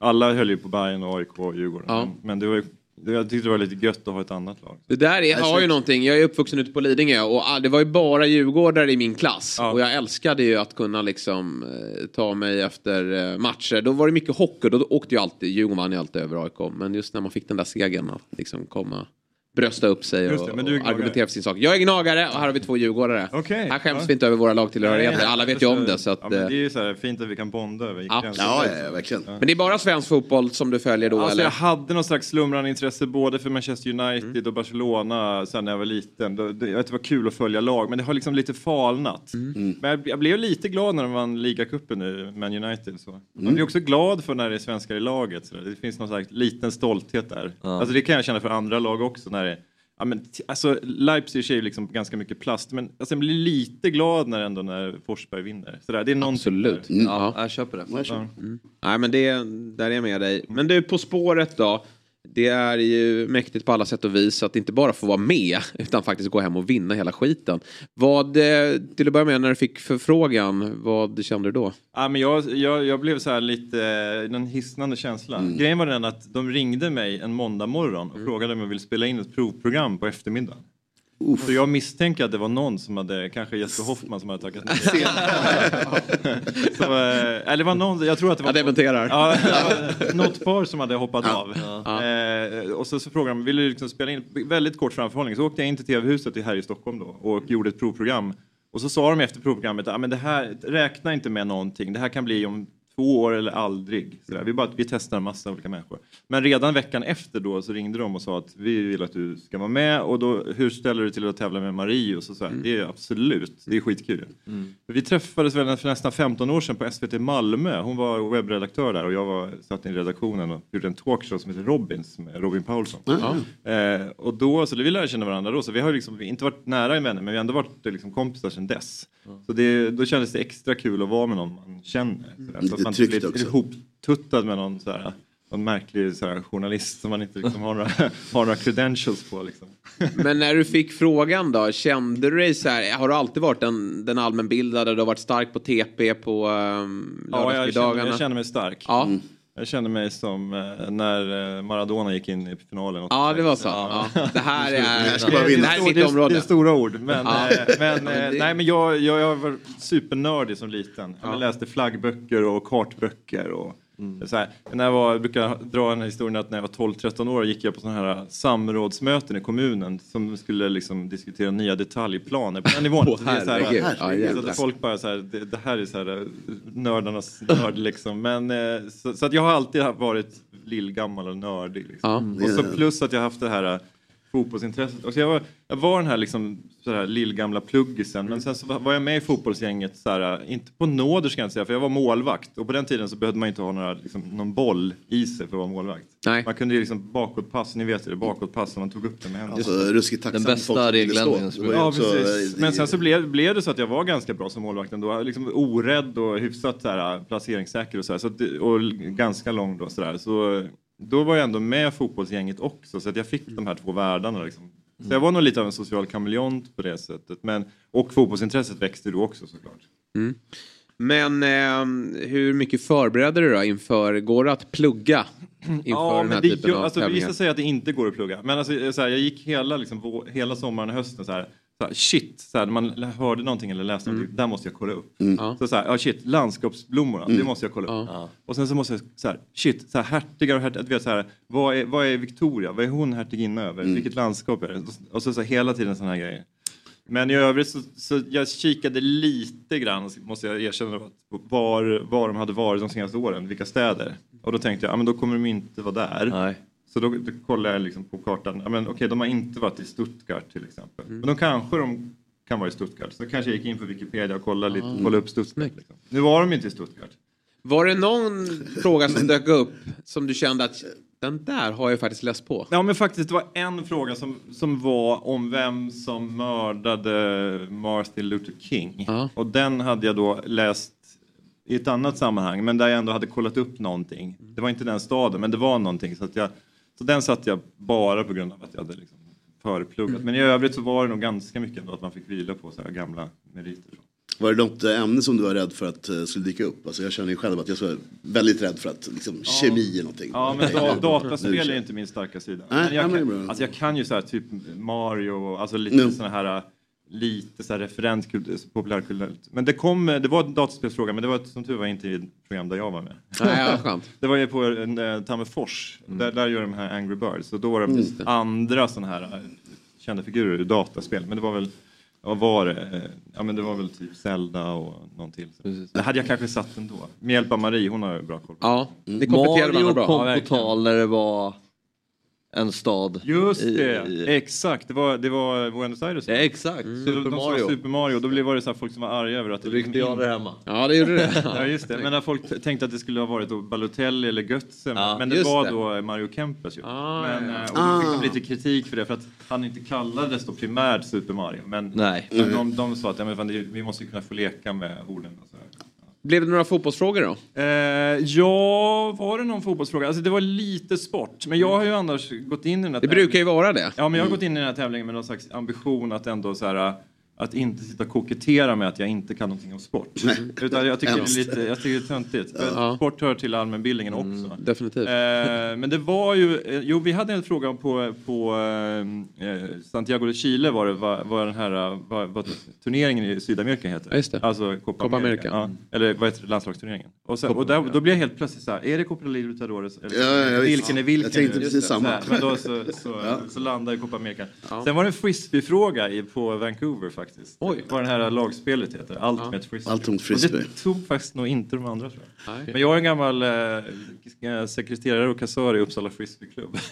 Alla höll ju på Bayern och AIK och Djurgården. Ja. Men, det var ju, jag tyckte det var lite gött att ha ett annat lag. Det där är, har ju någonting, jag är uppvuxen ute på Lidingö och det var ju bara djurgårdare i min klass. Ja. Och jag älskade ju att kunna liksom eh, ta mig efter eh, matcher. Då var det mycket hockey, då åkte ju alltid, Djurgården vann ju alltid över AIK. Men just när man fick den där segern att liksom komma, brösta upp sig och, det, och argumentera för sin sak. Jag är gnagare och här har vi två djurgårdare. Okej, Här skäms ja. vi inte över våra lagtillhörigheter, alla vet ju om det. Så att, ja, men eh, det är ju så här fint att vi kan bonda över Ja. Ja, ja, verkligen. men det är bara svensk fotboll som du följer då Alltså eller? jag hade någon slags slumrande intresse både för Manchester United och Barcelona sen när jag var liten. Det, det, jag vet, det var kul att följa lag men det har liksom lite falnat. Men jag, jag blev lite glad när de vann ligacupen nu, Man United. Så. Man blir också glad för när det är svenskar i laget. Så det finns någon slags liten stolthet där. Alltså det kan jag känna för andra lag också. Ja, men, alltså, Leipzig är ju liksom ganska mycket plast men alltså, jag blir lite glad när, ändå när Forsberg vinner. Så där, det är Absolut. där. Ja. Jag köper det. Ja. Nej men det, där är jag med dig. Men du, På spåret då. Det är ju mäktigt på alla sätt och vis att inte bara få vara med utan faktiskt gå hem och vinna hela skiten. Vad, eh, till att börja med när du fick förfrågan, vad kände du då? Ja, men jag, jag, jag blev så här lite, eh, en hisnande känsla. Grejen var den att de ringde mig en måndag morgon och frågade om jag ville spela in ett provprogram på eftermiddagen. Så jag misstänker att det var någon som hade, kanske Jesper Hoffman som hade tackat nej. så, eh, eller det var någon, jag tror att det var Jag dementerar. Ja, ja, något par som hade hoppat av. Eh, och så, så frågade de, vill du liksom spela in? Väldigt kort framförhållning. Så åkte jag in till TV-huset här i Stockholm då och gjorde ett provprogram. Och så sa de efter provprogrammet, ah, men det här, räkna inte med någonting. Det här kan bli om två år eller aldrig. Sådär. Vi, bara, vi testar en massa olika människor. Men redan veckan efter då så ringde de och sa att vi vill att du ska vara med och då, hur ställer du till att tävla med Marie? Och så, så här, Det är absolut, det är skitkul. För Vi träffades väl för nästan 15 år sedan på SVT Malmö. Hon var webbredaktör där och jag var, satt i redaktionen och gjorde en talkshow som heter Robins med Robin Paulsson. Eh, och då, så vi lärde känna varandra då, så vi har liksom, vi inte varit nära vänner men vi har ändå varit eh, liksom, kompisar sedan dess. Så det, då kändes det extra kul att vara med någon man känner. Sådär, så Lite man tryggt inte också. ihoptuttad med någon sådär, någon märklig sådär, journalist som man inte liksom, har, några, har några credentials på. Liksom. Men när du fick frågan då, kände du dig så här, har du alltid varit den, den allmänbildade, du har varit stark på TP på um, Ja, jag känner, lördagsmiddagarna? jag känner mig stark. Ja. Jag känner mig som eh, när eh, Maradona gick in i finalen. ja, det var så. Ja. Det här är, ska bara det, här är mitt är, det område. är stora ord. Men, Ja. eh, men, nej, men jag, jag, jag var supernördig som liten. Jag läste flaggböcker och kartböcker. Och Så här, när jag, var, jag brukar dra den här historien att när jag var 12-13 år gick jag på sådana här samrådsmöten i kommunen som skulle liksom diskutera nya detaljplaner på den nivån. Så det är så här- herregud. Ja, så att folk bara så här, det, det här är så här eh, nördarnas nörd liksom. Men, eh, så, så att jag har alltid varit lillgammal och nördig. Liksom. Ja. Och så plus att jag haft det här eh, fotbollsintresset. Och så jag, var, jag var den här, liksom, så här lillgamla pluggisen men sen så var- jag med i fotbollsgänget, så här, inte på nåder ska jag inte säga för jag var målvakt och på den tiden så behövde man inte ha några, liksom, någon boll i sig för att vara målvakt. Nej. Man kunde ju liksom bakåtpass, ni vet det, bakåtpass som man tog upp det med händerna. Alltså, ruskigt tacksam Den bästa ju Ja, precis. Men sen så blev, blev det så att jag var ganska bra som målvakt ändå. Liksom orädd och hyfsat så här, placeringssäker och så, här, så och ganska lång då. Så, där. så då var jag ändå med fotbollsgänget också så att jag fick de här två världarna. Liksom. Så jag var nog lite av en social kameleont på det sättet. Men, och fotbollsintresset växte då också såklart. Men eh, hur mycket förberedde du då inför, går det att plugga inför Ja, den här men det, typen jag, av alltså, tävlingar? vissa säger att det inte går att plugga. Men alltså, så här, jag gick hela, liksom, hela sommaren och hösten så här, så här, shit, så här, när man hörde någonting eller läste någonting, där måste jag kolla upp. Ja. Så, så här, ja shit, landskapsblommorna, det måste jag kolla upp. Ja. Och sen så måste jag, så här, shit, så här, hertigar och hertigar, så här, vad är, vad är Victoria, vad är hon hertiginna över, vilket landskap är det? Och så, så här, hela tiden sådana här grejer. Men i övrigt så, så jag kikade lite grann, måste jag erkänna, var, var de hade varit de senaste åren, vilka städer. Och då tänkte jag, ja men då kommer de inte vara där. Nej. Så då, då kollade jag liksom på kartan, ja, men okej de har inte varit i Stuttgart till exempel. Men då kanske de kan vara i Stuttgart. Så kanske jag gick in på Wikipedia och kollade, lite, kollade upp Stuttgart. Liksom. Nu var de inte i Stuttgart. Var det någon fråga som dök upp som du kände att den där har jag faktiskt läst på? Ja men faktiskt det var en fråga som, som var om vem som mördade Martin Luther King. Ja. Och den hade jag då läst i ett annat sammanhang men där jag ändå hade kollat upp någonting. Det var inte den staden men det var någonting så, att jag, så den satt jag bara på grund av att jag hade liksom förpluggat. Men i övrigt så var det nog ganska mycket ändå att man fick vila på så gamla meriter. Var det något eh, ämne som du var rädd för att eh, skulle dyka upp? Alltså jag känner ju själv att jag är väldigt rädd för att liksom, kemi är någonting. Ja, men da, dataspel är inte min starka sida. Nej, men jag, ja, kan, alltså jag kan ju så här, typ Mario, alltså lite Mm. såna här äh, lite så här referenskultur, populärkultur. Men det kom, det var en dataspelsfråga, men det var som tur var inte i ett program där jag var med. Nej, ja, skönt. Det var ju på en, äh, Tammerfors, där, där gör de här Angry Birds. Och då var det Mm. Andra såna här äh, kända figurer ur dataspel. Men det var väl, vad var det? Eh, Ja men det var väl typ Zelda och någon till. Det hade jag kanske satt ändå. Med hjälp av Marie, hon har ju bra koll. Ja, det kompletterade varandra Mario bra. kom på verkligen. tal när det var en stad. Just i- det, i- exakt. Det var, det var Buenos Aires. Ja, exakt, Så Super de Mario. Super Mario. Då blev- var det så folk som var arga över att Då det ryckte jag det hemma. Ja, det gjorde det. Ja just det, men när folk tänkte att det skulle ha varit då Balotelli eller Götze, Ja, men det var det. då Mario Kempes ju. Ah, men, ja, eh, Och då fick Ah. de lite kritik för det, för att han inte kallades då primärt Super Mario. Men, Nej. men de, de sa att ja, men fan, vi måste kunna få leka med orden. Och så här. Blev det några fotbollsfrågor då? Eh, ja, var det någon fotbollsfråga? Alltså det var lite sport, men jag har ju annars gått in i den här Det brukar ju vara det. Ja, men jag har gått in i den här tävlingen med någon slags ambition att ändå så här att inte sitta och kokettera med att jag inte kan någonting om sport. Utan jag tycker, det är lite, jag tycker det är töntigt. Ja. Sport hör till allmänbildningen också. Definitivt. Eh, men det var ju, eh, jo vi hade en fråga på, på eh, eh, Santiago de Chile var det, vad, vad den här, eh, vad, vad turneringen i Sydamerika heter. Ja, just det. Alltså Copa, Copa America. Ja. Eller vad heter det, landslagsturneringen. Och, sen, och där, då blir jag helt plötsligt så här, är det Copa Libertadores? Eller, vilken är vilken? Jag tänkte precis Så samma. här, Men då så, så, så landade Copa America. Sen var det en frisbee-fråga på Vancouver faktiskt. Oj. Vad det här lagspelet heter, Ultimate Frisbee. Ultimate Frisbee. Och det tog faktiskt nog inte de andra tror jag. Nej. Men jag är en gammal eh, sekreterare och kassör i Uppsala Frisbeeklubb.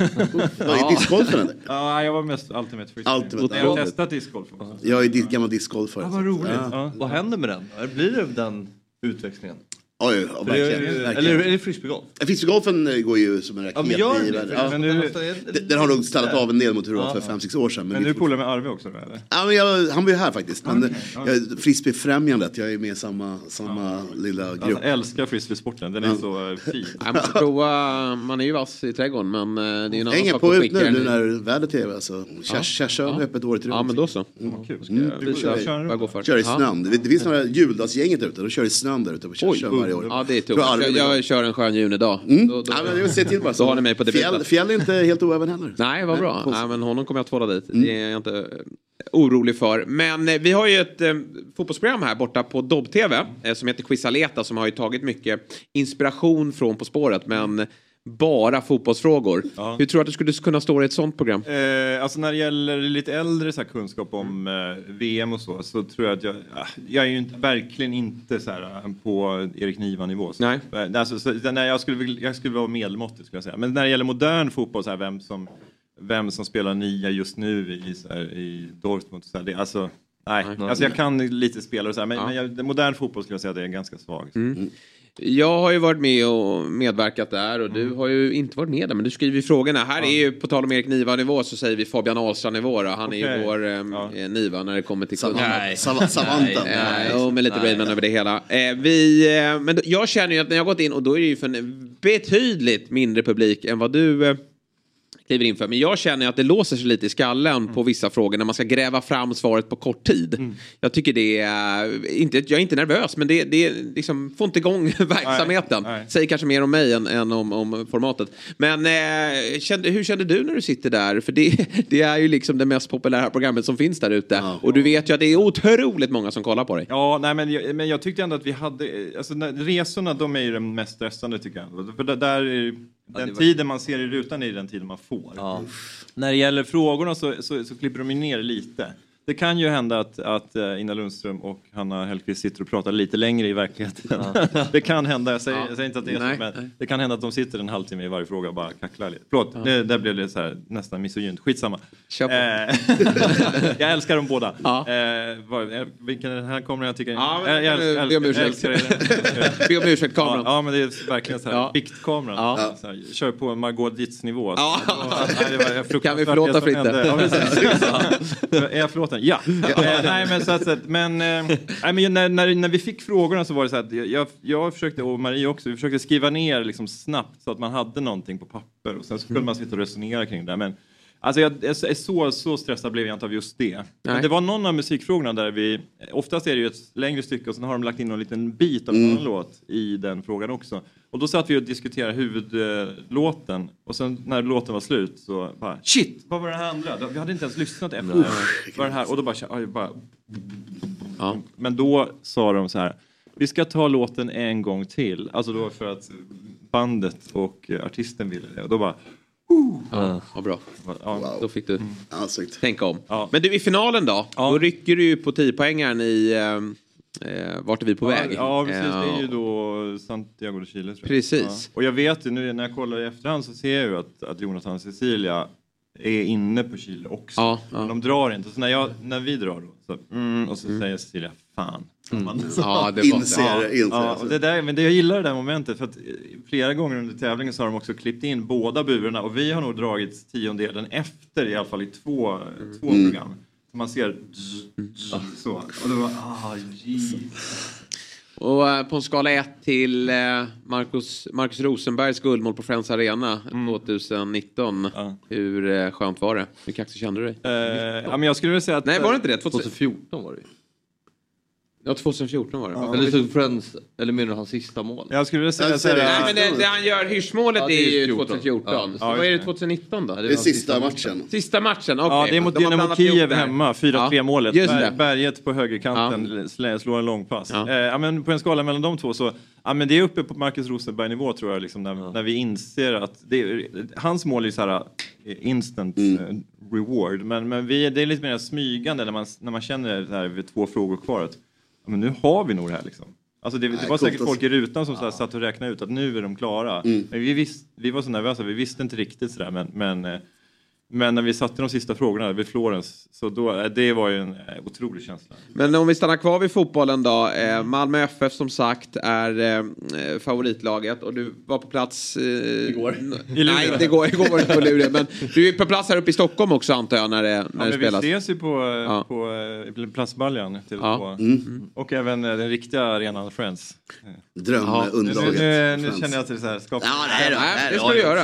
Ja, i discgolfen ja, jag var mest Ultimate Frisbee. Ultimate, jag har ja. testat discgolf också. Jag är gammal discgolfare. Ja, vad roligt. Ja. Ja. Vad händer med den? Blir det den utväxlingen? Oj, ja, det är- verkligen. Eller verkligen. är det frisbeegolf? Frisbeegolfen eh, går ju som en raket Ja, men gör i det. Ja. Men nu, Den- Den har nog stannat av en del mot hur det var Ja, för ja. fem sex år sedan. men är du polare med Arve också eller? Ja, men jag, han var ju här faktiskt. Men okay, ja. jag, Frisbeefrämjandet, jag är med i samma, samma lilla Alltså, grupp. jag älskar frisbeesporten, den är så fin. Jag måste prova, man är ju vass i trädgården men eh, det är ju en annan sak på ut nu, nu när vädret är alltså. Kärsö Ja. ja. öppet året runt. Ja men då så. Vad kul. Mm. Du kör kör, vi. kör jag i Ja. snön. Det, det finns några juldagsgänget där ute, de kör i snön där ute på Kärsö varje år. Ja det är aldrig Jag, jag kör en skön junidag. Mm. Då, då, Ja, men ser till bara så. Då har ni mig på fjäll, fjäll är inte helt oäven heller. Nej vad bra. Nej, men honom kommer jag tvåla dit. Mm. Det är jag inte orolig för. Men eh, vi har ju ett eh, fotbollsprogram här borta på Dobb-TV eh, som heter Quizaleta som har ju tagit mycket inspiration från På spåret men bara fotbollsfrågor. Ja. Hur tror du att du skulle kunna stå i ett sånt program? Eh, alltså när det gäller lite äldre så kunskap om eh, VM och så, så tror jag att jag, ah, jag är ju inte, verkligen inte så här, eh, på Erik Niva-nivå. Nej. Eh, Alltså, så, nej, jag, skulle, jag skulle vara medelmåttig skulle jag säga. Men när det gäller modern fotboll, så här, vem, som, vem som spelar nia just nu i, så här, i Dortmund, så här, det, alltså, nej. Alltså, jag kan lite spelare och så här, men, men jag, modern fotboll skulle jag säga att det är ganska svag. Jag har ju varit med och medverkat där och Mm. du har ju inte varit med där men du skriver ju frågorna. Här är ju på tal om Erik Niva-nivå så säger vi Fabian Ahlstrand-nivå. Han är ju vår eh, Niva när det kommer till Savan- kunskap. Sav- Savanten. Nej, jo, med lite Raymond över det hela. Eh, vi, eh, men då, jag känner ju att när jag har gått in och då är det ju för en betydligt mindre publik än vad du eh, kliver in för. Men jag känner att det låser sig lite i skallen Mm. på vissa frågor när man ska gräva fram svaret på kort tid. Jag tycker det är, inte, jag är inte nervös men det, det liksom, får inte igång verksamheten. nej. Säger kanske mer om mig än, än om, om formatet. Men eh, kände, hur kände du när du sitter där? För det, det är ju liksom det mest populära programmet som finns där ute. Och du vet ju att det är otroligt många som kollar på dig. Ja, nej, men, jag, men jag tyckte ändå att vi hade, alltså när, resorna de är ju de mest stressande tycker jag. För där, där är, den tiden man ser i rutan är den tiden man får. När det gäller frågorna så, så, så klipper de ner lite. Det kan ju hända att, att eh, Ina Lundström och Hanna Hellquist sitter och pratar lite längre i verkligheten. det kan hända, jag säger, jag säger inte att det är Nej, så, men nej. det kan hända att de sitter en halvtimme i varje fråga och bara kacklar lite. Förlåt, det, där blev det så här, nästan misogynt. Skitsamma. Kör på. Eh, jag älskar dem båda. Ja. Eh, vad- eh, vilken den här kameran jag tycker... Ja, men jag, du älskar- be om ursäkt. Be om ursäkt Ja, kameran. ja, men det är verkligen så här, Ja. biktkameran. Ja. Så här, kör på Margot Dietz-nivå. Ja. Nej, var Kan vi förlåta Fritte? Ja, är jag förlåten? Ja. Eh, nej, men så att, så att, men, eh, nej, men när, när, när vi fick frågorna så var det så att jag, jag, försökte, och Marie också, vi försökte skriva ner liksom snabbt så att man hade någonting på papper och sen så kunde man sitta och resonera kring det. Men, Alltså jag, jag är så, så stressad blev jag inte av just det. Men det var någon av musikfrågorna där vi, oftast är det ju ett längre stycke och sen har de lagt in någon liten bit av en annan låt i den frågan också. Och då satt vi och diskuterade huvudlåten och sen när låten var slut så bara shit, vad var det här andra? Vi hade inte ens lyssnat efter. Vad var det här? Och då bara, oj, bara men då sa de så här, vi ska ta låten en gång till. Alltså då för att bandet och artisten ville det. Och då bara, Ja, vad bra. ja, Då fick du Ja, snyggt. tänka om. Ja. Men du, i finalen då? Ja. Då rycker du ju på 10-poängaren i eh, eh, Vart är vi på väg? Ja, precis. Det är ju Eh, då Santiago de Chile. Tror jag. Precis. Ja. Och jag vet ju nu när jag kollar i efterhand så ser jag ju att, att Jonathan och Cecilia är inne på Chile också. Ja, ja. Men de drar inte. Så när, jag, när vi drar då, så, mm, och så säger Cecilia fan. Man, Ja, det Inser, Ja, inser. ja, och det där, men det, jag gillar det där momentet för att eh, flera gånger under tävlingen så har de också klippt in båda burarna och vi har nog dragit tiondelen efter i alla fall i två, två program. Man ser så. Och det var, ah. Och eh, på en skala 1 till eh, Marcus, Marcus Rosenbergs guldmål på Friends Arena 2019. Ja. Hur eh, skönt var det? Hur kaxig kände du dig? Eh, ja, men jag skulle vilja säga att... Nej, var det inte det? 2000, 2014 var det ju. Ja, 2014 var det. Eller så Friends, eller menar du hans sista mål? Jag skulle vilja säga det. Nej, men det, det han gör, hyrsmålet Ja, det är är ju 14. 2014. Ja. Så Ja, vad är det just det. 2019 då? Ja, Det är sista matchen. Sista matchen, okej. Ja, det är mot De Dynamo Kiev det hemma, 4-3 Ja, målet. just Ber- det. Berget på högerkanten slä- slår en långpass. Ja. Eh, ja, men på en skala mellan de två så, ja, men det är uppe på Marcus Rosenberg-nivå tror jag, liksom, när, när vi inser att det, hans mål är så här eh, instant Mm. eh, reward, men, men vi, det är lite mer smygande när man, när man känner det här vid två frågor kvar att ja, men nu har vi nog det här liksom. Alltså det, det var coolt säkert folk i rutan som här satt och räknade ut att nu är de klara. Men vi, visst, vi var så nervösa, vi visste inte riktigt sådär men, men eh, men när vi satte de sista frågorna vid Florens, så då, eh, det var ju en eh, otrolig känsla. Men om vi stannar kvar vid fotbollen då. Eh, Malmö FF som sagt är eh, favoritlaget och du var på plats... Eh, igår? I. Nej, det går, igår var du inte på Luleå. Men du är på plats här uppe i Stockholm också antar jag när det, Ja, när det men vi spelas. ses ju på, Ja. på eh, Platsbaljan till Ja. på, och även den riktiga arenan Friends. Nu, Drömunderlaget. nu, nu känner jag att det är så här skapar... Nej, det ska du göra.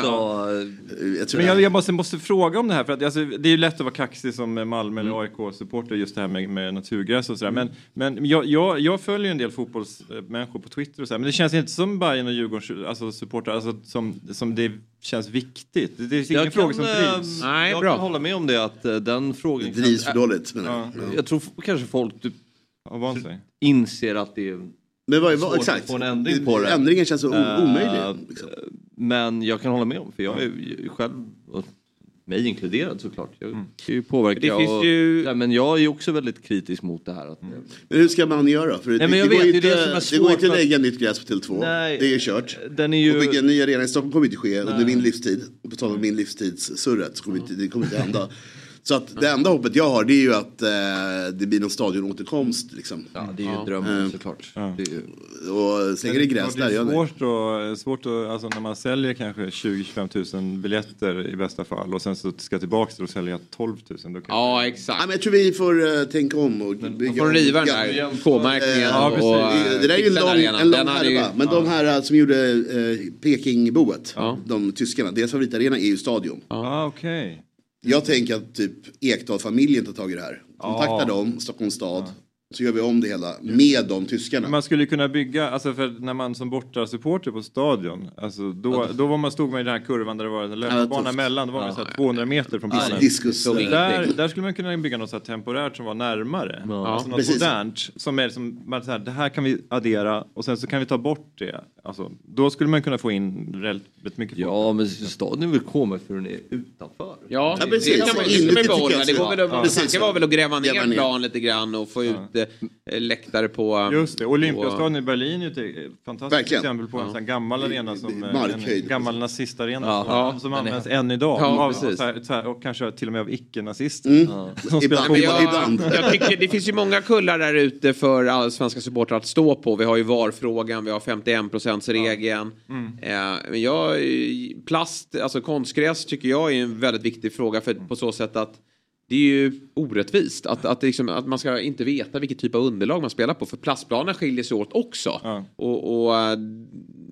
Jag tror Men jag, jag måste, måste fråga fråga om det här. För att, alltså, det är ju lätt att vara kaxig som Malmö eller AIK-supporter just det här med, med naturgräs och sådär. Men, men jag, jag, jag följer ju en del fotbollsmänniskor på Twitter och sådär. Men det känns inte som Bayern och Djurgården alltså, supportrar, alltså, som, som det känns viktigt. Det, det är ingen Jag fråga som kan, drivs. eh, Nej, jag bra. kan hålla med om det att eh, den frågan... Det drivs kan- för dåligt menar Ja. jag. Ja. Jag tror kanske folk typ inser att det är Men vad, vad, att exakt. få en ändring på det. Ändringen känns o- Eh, omöjlig. Liksom. Men jag kan hålla med om, för jag är ju själv, och mig inkluderad såklart, jag kan ju påverka. Det finns och, ju- ja, men jag är ju också väldigt kritisk mot det här. Att, Men hur ska man göra? För det, men jag det, går vet, är inte, det det går inte att lägga nytt gräs på Tele2. Nej, det är kört. Den är ju... Och bygga en ny arena i Stockholm kommer inte ske under min livstid. Och på tal om min livstidssurret så kommer inte, det kommer inte hända. Så att det enda hoppet jag har det är ju att eh, det blir någon stadionåterkomst. Liksom. Ja, det är ju drömmen Mm. såklart. Ja. Det är ju... Och sen är det gräs det där. är Jag, svårt, att, svårt att, alltså när man säljer kanske 20-25 000 biljetter i bästa fall och sen så ska tillbaka till att sälja 12 000. Då kan Ja, Ja, exakt. men jag tror vi får uh, tänka om och bygga får riva den Ja, där K-märkningen Ja, och, och Det, det där är ju en lång, en lång hade ju- härva. Men de här eh, som gjorde eh, Pekingboet, Ja. de tyskarna, deras favoritarena är ju Stadion. Ah, okej. Jag tänker att typ Ekdal-familjen tar tag i det här. Kontakta Ja. dem, Stockholms stad. Så gör vi om det hela med de tyskarna. Man skulle kunna bygga, alltså för när man som bortasupporter på stadion, alltså då, då var man, stod man i den här kurvan där det var en löparbana tufft. emellan, då var man så här 200 meter från planen. Diskus. Så eh, Där, där skulle man kunna bygga något så här temporärt som var närmare. Alltså något Precis. modernt. Som är som, man så här, det här kan vi addera och sen så kan vi ta bort det. Alltså, då skulle man kunna få in väldigt mycket folk. Ja, men stadion vill komma för den är utanför. Ja, Ja, det, precis. kan man Ja, ju behålla. Det så. går väl, Ja, ja, tanken så. var väl att gräva ner ner. plan lite grann och få ut läktare på... Just det, Olympiastadion i Berlin är ett eh, fantastiskt Verkligen. exempel på en sån gammal arena som eh, Markhöjd. en gammal nazistarena Ja. som, Ja, som används än idag. Ja, av, så här, så här, och kanske till och med av icke-nazister. Mm. Spelar Ibland. Men Ibland. jag, jag tycker det finns ju många kullar där ute för svenska supportrar att stå på. Vi har ju VAR-frågan, vi har 51%-regeln. Eh, men jag, plast, alltså konstgräs tycker jag är en väldigt viktig fråga för, på så sätt att det är ju orättvist att, att, liksom, att man ska inte veta vilket typ av underlag man spelar på. För plastplanen skiljer sig åt också. Ja. Och, och eh,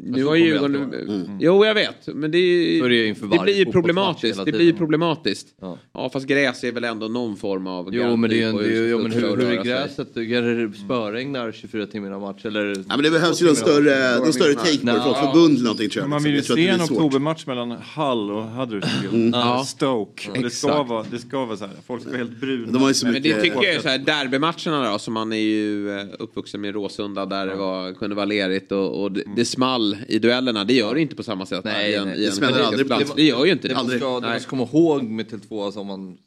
nu har alltid vara. Jo, jag vet. Men det, är, det det blir ju problematiskt. Det blir problematiskt. Ja. Ja, fast gräs är väl ändå någon form av Jo, men det är en, ju- hur ja, men hur, hur är gräset? Är spöregnar 24 timmar innan match? Eller? Ja, men det behövs ju någon större, någon större take på det från förbund eller någonting tror jag. Man vill ju Jag tror att se det en oktobermatch mellan Hull och Huddersfield. Ja. Stoke. Det ska, Exakt. vara, det ska vara så här. Folk vara helt bruna. De har ju så Men det tycker jag är så här, derbymatcherna då, som man är ju eh, uppvuxen med i Råsunda där det var, kunde vara lerigt och, och det, det small i duellerna. Det gör det inte på samma sätt Nej, i en, nej. i en Det smäller aldrig. plats. Det gör ju inte Det det. man ska, det man ska komma ihåg med Tele2, alltså om man...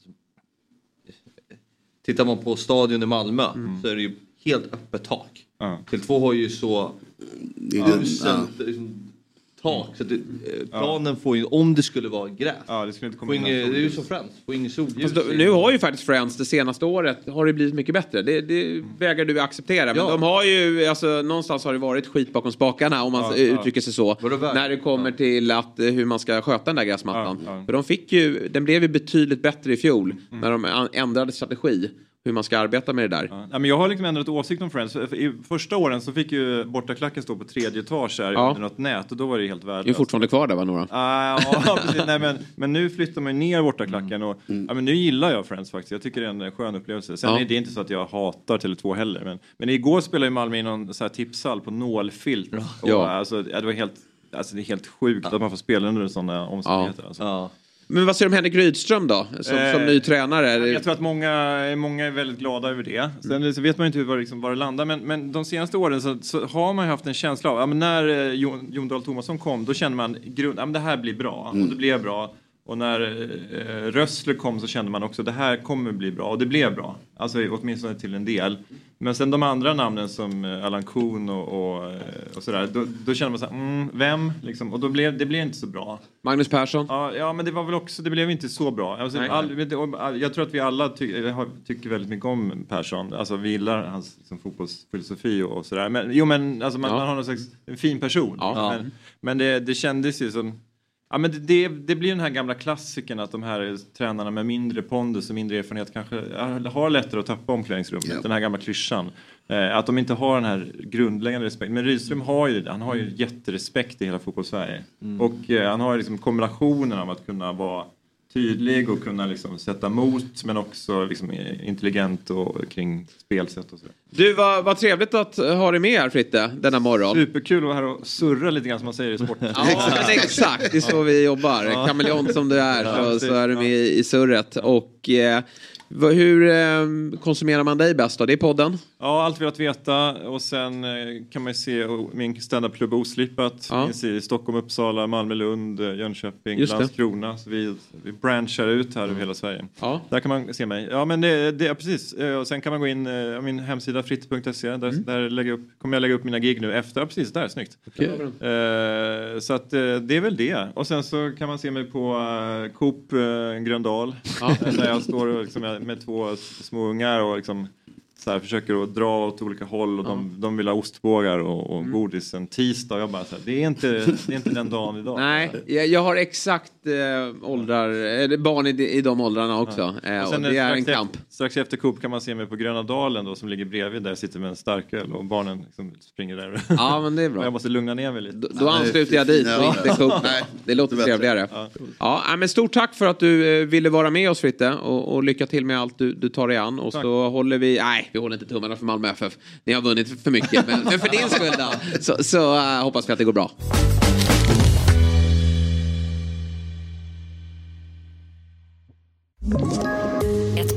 Tittar man på stadion i Malmö så är det ju helt öppet tak. Ja. Tele2 har ju så Det är det- ja. Tak. Så det, eh, planen får ju, om det skulle vara gräs, Ja, det skulle inte komma får in inget, någon det är ju som Friends, får ingen solljus. Då, nu har ju faktiskt Friends det senaste året har det blivit mycket bättre. Det, det vägrar du acceptera. Men Ja. de har ju, alltså någonstans har det varit skit bakom spakarna om man Ja, ja. uttrycker sig så. Väg? När det kommer till att, eh, hur man ska sköta den där gräsmattan. Ja, ja. För de fick ju, den blev ju betydligt bättre i fjol. Mm. När de ändrade strategi. Hur man ska arbeta med det där. Ja, men jag har liksom ändrat åsikt om Friends. I första åren så fick ju bortaklacken stå på tredje etage här Ja. under något nät och då var det helt Det är värdelöst. fortfarande kvar där va Nora? Ah, ja, precis. Nej, men, men nu flyttar man ner bortaklacken och ja, men nu gillar jag Friends faktiskt. Jag tycker det är en skön upplevelse. Sen Ja. är det inte så att jag hatar Tele2 heller. Men, men igår spelade ju Malmö i någon så här tipshall på nålfilt. Och, Ja. alltså, ja, det var helt, alltså, det är helt sjukt att man får spela under sådana omständigheter. Alltså. Men vad säger du om Henrik Rydström då? Som, Eh, som ny tränare? Jag tror att många, många är väldigt glada över det. Sen så vet man ju inte hur, var, liksom, var det landar. Men, men de senaste åren så, så har man ju haft en känsla av, ja, när eh, Jon, Jon Dahl Tomasson kom, då kände man grund, ja, men det här blir bra. Och det blev bra. Och när eh, Rössler kom så kände man också det här kommer bli bra. Och det blev bra. Alltså åtminstone till en del. Men sen de andra namnen som eh, Allan Kuhn och, och, eh, och sådär. Då, då kände man så här, mm, vem? Liksom, och då blev, det blev inte så bra. Magnus Persson? Ja, ja, men det var väl också, det blev inte så bra. Alltså, Nej. all, jag tror att vi alla ty, har- tycker väldigt mycket om Persson. Alltså vi gillar hans liksom, fotbollsfilosofi och, och sådär. Men, jo men alltså, man, Ja. man har någon slags en fin person. Ja. Men, men det, det kändes ju som Ja, men det, det, det blir den här gamla klassikern att de här tränarna med mindre pondus och mindre erfarenhet kanske har lättare att tappa omklädningsrummet. Ja. Den här gamla klyschan. Eh, att de inte har den här grundläggande respekten. Men Rydström har ju. Han har ju jätterespekt i hela fotbollssverige. Och eh, han har ju liksom kombinationen av att kunna vara tydlig och kunna liksom sätta emot men också liksom intelligent och kring spelsätt och så. Du, vad, vad trevligt att ha dig med här Fritte, denna morgon. Superkul att vara här och surra lite grann som man säger i sport. ja, men exakt, det är så vi jobbar. Ja. Kameleont som du är så, så är du med i surret. Och eh, hur eh, konsumerar man dig bäst då? Det är podden? Ja, allt velat veta och sen eh, kan man ju se min standupklubb Oslipat. Ja. Finns i Stockholm, Uppsala, Malmö, Lund, eh, Jönköping, Landskrona. Så vi, vi branchar ut här över hela Sverige. Ja. Där kan man se mig. Ja, men det, det, ja, precis. Och sen kan man gå in på min hemsida fritt.se. Där, mm. där lägger upp, kommer jag lägga upp mina gig nu efter. Ja, precis där, snyggt. Okay. Uh, så att uh, det är väl det. Och sen så kan man se mig på uh, Coop uh, Gröndal. Ja. där jag står liksom, med två små ungar och liksom så här, försöker att dra åt olika håll och ja. de, de vill ha ostbågar och, och mm. godis en tisdag. Jag bara så här, det, är inte, det är inte den dagen idag. Nej, jag, jag har exakt eh, åldrar, eller barn i, i de åldrarna också. Ja. Eh, och, och det är en kamp. Efter, strax efter Coop kan man se mig på Gröna Dalen då, som ligger bredvid där jag sitter med en starköl och barnen liksom springer där. Ja, men det är bra. jag måste lugna ner mig lite. Då, då ansluter jag dit och inte Coop. Nej, det låter trevligare. Ja. Ja, men stort tack för att du eh, ville vara med oss Fritte och, och lycka till med allt du, du tar dig an. Och tack. så håller vi, nej vi håller inte tummarna för Malmö FF. Ni har vunnit för mycket, men, men för din skull då, så, så uh, hoppas vi att det går bra.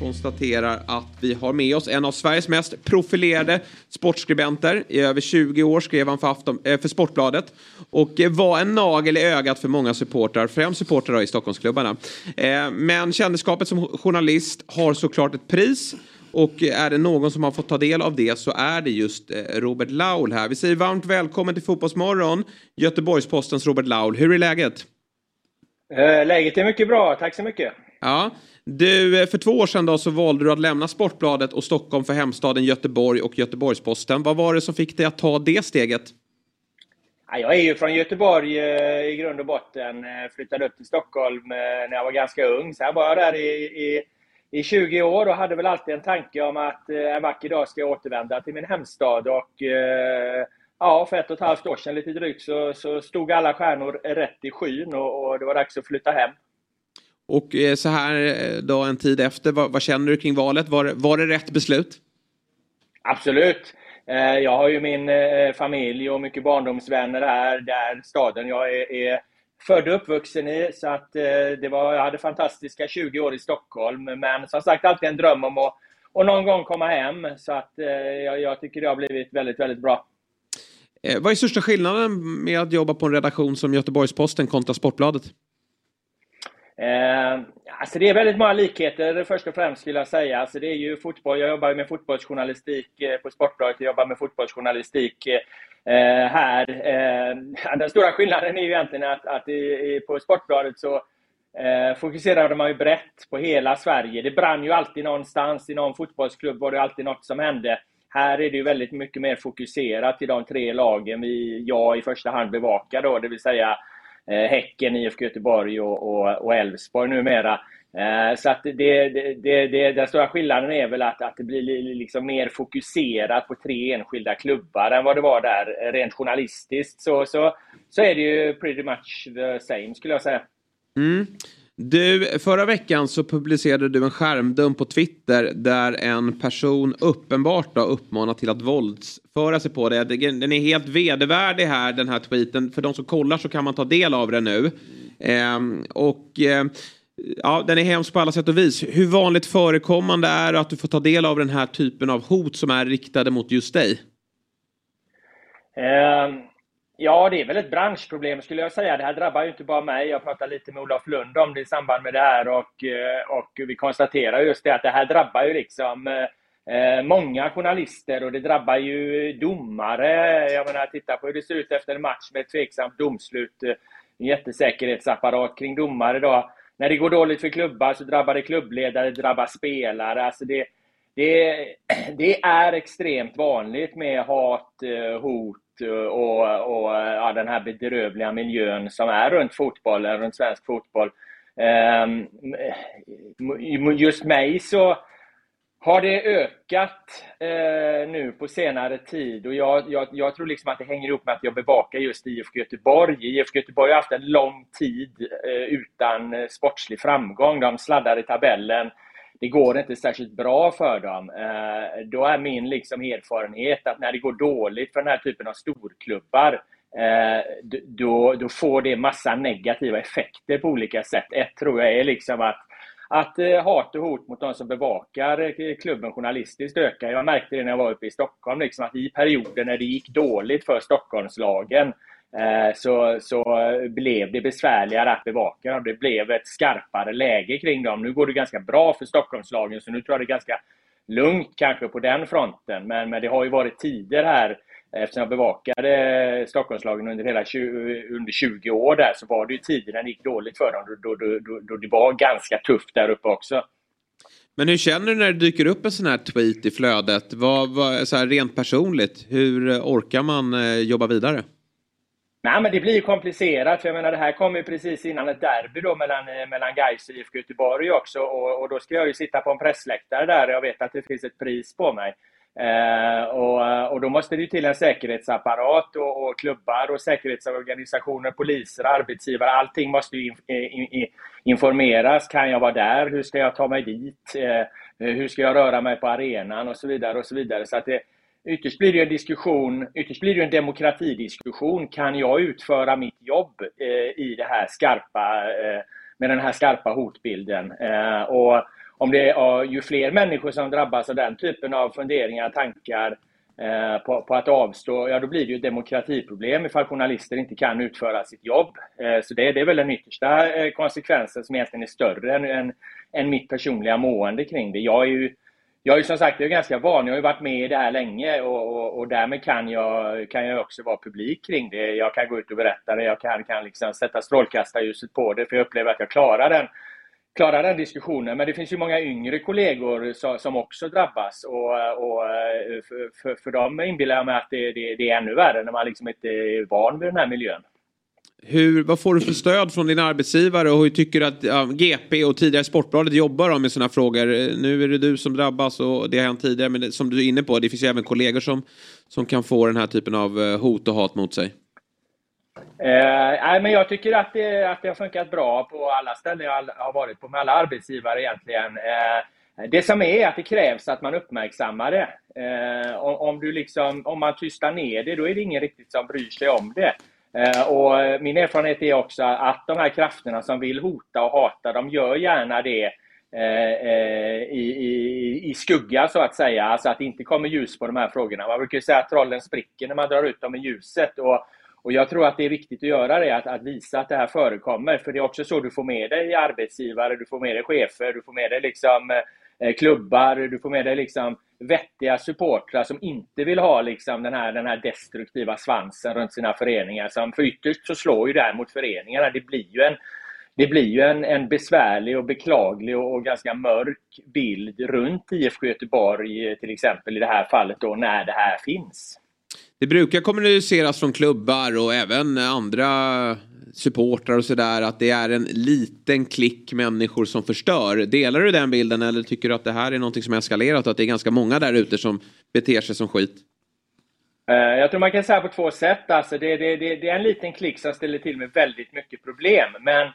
konstaterar att vi har med oss en av Sveriges mest profilerade sportskribenter. I över 20 år skrev han för, Afton, eh, för Sportbladet och eh, var en nagel i ögat för många supportrar, främst supportrar i Stockholmsklubbarna. Eh, men kändisskapet som journalist har såklart ett pris. Och är det någon som har fått ta del av det så är det just Robert Laul här. Vi säger varmt välkommen till Fotbollsmorgon, Göteborgs-Postens Robert Laul. Hur är läget? Läget är mycket bra, tack så mycket. Ja, du, eh, för två år sedan då så valde du att lämna Sportbladet och Stockholm för hemstaden Göteborg och Göteborgs-Posten. Vad var det som fick dig att ta det steget? Jag är ju från Göteborg eh, i grund och botten. Eh, flyttade upp till Stockholm när jag var ganska ung. Sen var jag där i, i, i 20 år och hade väl alltid en tanke om att en vacker dag ska jag återvända till min hemstad. Och ja, för ett och ett halvt år sedan lite drygt så, så stod alla stjärnor rätt i skyn och, och det var dags att flytta hem. Och eh, så här eh, då en tid efter, vad, vad känner du kring valet? Var, var det rätt beslut? Absolut. Eh, jag har ju min familj och mycket barndomsvänner här, där staden jag är, är född och uppvuxen i. Så att det var, jag hade fantastiska 20 år i Stockholm. Men som sagt, alltid en dröm om att och någon gång komma hem. Så att jag, jag tycker det har blivit väldigt, väldigt bra. vad är största skillnaden med att jobba på en redaktion som Göteborgs-Posten kontra Sportbladet? Eh, alltså det är väldigt många likheter först och främst skulle jag säga. Alltså det är ju fotboll, jag jobbar med fotbollsjournalistik eh, på Sportbladet, jag jobbar med fotbollsjournalistik eh, här. Eh, den stora skillnaden är ju egentligen att, att i, på Sportbladet så eh, fokuserade man ju brett på hela Sverige. Det brann ju alltid någonstans, i någon fotbollsklubb var det alltid något som hände. Här är det ju väldigt mycket mer fokuserat till de tre lagen vi, jag i första hand bevakar då, det vill säga Eh, Häcken, IFK Göteborg och Elfsborg numera. Eh, så att det, det, det, det, den stora skillnaden är väl att, att det blir liksom mer fokuserat på tre enskilda klubbar än vad det var där rent journalistiskt. Så, så, så är det ju pretty much the same skulle jag säga. Mm. Du, förra veckan så publicerade du en skärmdump på Twitter där en person uppenbart har uppmanat till att våldsföra sig på dig. Den är helt vedervärdig här, den här tweeten. För de som kollar så kan man ta del av den nu. Eh, och eh, ja, den är hemsk på alla sätt och vis. Hur vanligt förekommande är det att du får ta del av den här typen av hot som är riktade mot just dig? Eh, Ja, det är väl ett branschproblem skulle jag säga. Det här drabbar ju inte bara mig. Jag pratade lite med Olof Lund om det i samband med det här och, eh, och vi konstaterar just det att det här drabbar ju liksom eh, eh, många journalister och det drabbar ju domare. Jag menar, titta på hur det ser ut efter en match med ett tveksamt domslut. en jättesäkerhetsapparat kring domare då. När det går dåligt för klubbar så drabbar det klubbledare, det drabbar spelare. Alltså det, det, det är extremt vanligt med hat, hot och, och ja, den här bedrövliga miljön som är runt fotbollen, eh, runt svensk fotboll. Ehm, just mig så har det ökat eh, nu på senare tid och jag, jag, jag, tror liksom att det hänger ihop med att jag bevakar just IFK Göteborg. IFK Göteborg har haft en lång tid eh, utan eh, sportslig framgång. De sladdar i tabellen. Det går inte särskilt bra för dem. Eh, då är min liksom erfarenhet att när det går dåligt för den här typen av storklubbar eh, då, då får det massa negativa effekter på olika sätt. Ett tror jag är liksom att att eh, hat och hot mot de som bevakar klubben journalistiskt ökar. Jag märkte det när jag var uppe i Stockholm, liksom att i perioder när det gick dåligt för Stockholmslagen Eh, så, så blev det besvärligare att bevaka dem. Det blev ett skarpare läge kring dem. Nu går det ganska bra för Stockholmslagen, så nu tror jag det är ganska lugnt kanske på den fronten. Men, men det har ju varit tider här Eftersom jag bevakade Stockholmslagen under hela 20, under 20 år där så var det ju tider när det gick dåligt för dem. Då, då, då, då det var ganska tufft där uppe också. Men hur känner du när det dyker upp en sån här tweet i flödet? Vad, vad, så här rent personligt, hur orkar man eh, jobba vidare? Nej, men det blir komplicerat. För jag menar, det här kommer ju precis innan ett derby då mellan, eh, mellan Gais och IFK Göteborg också. Och, och, då ska jag ju sitta på en pressläktare där. Jag vet att det finns ett pris på mig. Eh, och, och då måste det till en säkerhetsapparat och, och, klubbar och säkerhetsorganisationer, poliser, arbetsgivare. Allting måste eh, in, in, informeras. Kan jag vara där? Hur ska jag ta mig dit? Eh, hur ska jag röra mig på arenan? Och så vidare. och så vidare. Så att det, Ytterst blir det en diskussion, ytterst blir det en demokratidiskussion. Kan jag utföra mitt jobb eh, i det här skarpa, eh, med den här skarpa hotbilden? Eh, och om det är ju fler människor som drabbas av den typen av funderingar, tankar eh, på, på, att avstå, ja då blir det ju ett demokratiproblem ifall journalister inte kan utföra sitt jobb. Eh, så det, det är väl den yttersta eh, konsekvensen som egentligen är större än, än, än mitt personliga mående kring det. Jag är ju jag är ju som sagt jag är ganska van, jag har ju varit med i det här länge och, och, och därmed kan jag, kan jag också vara publik kring det. Jag kan gå ut och berätta det, jag kan, kan liksom sätta strålkastarljuset på det för jag upplever att jag klarar den klarar den diskussionen. Men det finns ju många yngre kollegor som också drabbas. Och, och eh, för, för dem inbillar jag mig att det, det, det, är ännu värre när man liksom inte är van vid den här miljön. Hur, vad får du för stöd från din arbetsgivare och hur tycker du att ja, GP och tidigare Sportbladet jobbar med sådana frågor? Eh, nu är det du som drabbas och det har hänt tidigare men som du är inne på, det finns ju även kollegor som, som kan få den här typen av eh, hot och hat mot sig. Eh, men jag tycker att det, att det har funkat bra på alla ställen jag har varit på med alla arbetsgivare egentligen. Eh, det som är att det krävs att man uppmärksammar det. Eh, om, om, du liksom, om man tystar ner det, då är det ingen riktigt som bryr sig om det. Eh, och eh, min erfarenhet är också att de här krafterna som vill hota och hata, de gör gärna det eh, i, i, i, skugga så att säga, alltså att det inte kommer ljus på de här frågorna. Man brukar säga att trollen spricker när man drar ut dem i ljuset. Och och jag tror att det är viktigt att göra det, att, att, visa att det här förekommer. För det är också så du får med dig arbetsgivare, du får med dig chefer, du får med dig liksom, klubbar, du får med dig liksom vettiga supportrar som inte vill ha liksom den, här, den här destruktiva svansen runt sina föreningar. Som, för ytterst så slår ju det här mot föreningarna. Det blir ju en, det blir ju en, en besvärlig och beklaglig och, och, ganska mörk bild runt IFK Göteborg eh, till exempel i det här fallet då när det här finns. Det brukar kommuniceras från klubbar och även andra supportrar och sådär att det är en liten klick människor som förstör. Delar du den bilden eller tycker du att det här är något som eskalerat och att det är ganska många där ute som beter sig som skit? Eh, jag tror man kan säga på två sätt. Alltså det, det, det, det är en liten klick som ställer till med väldigt mycket problem. Men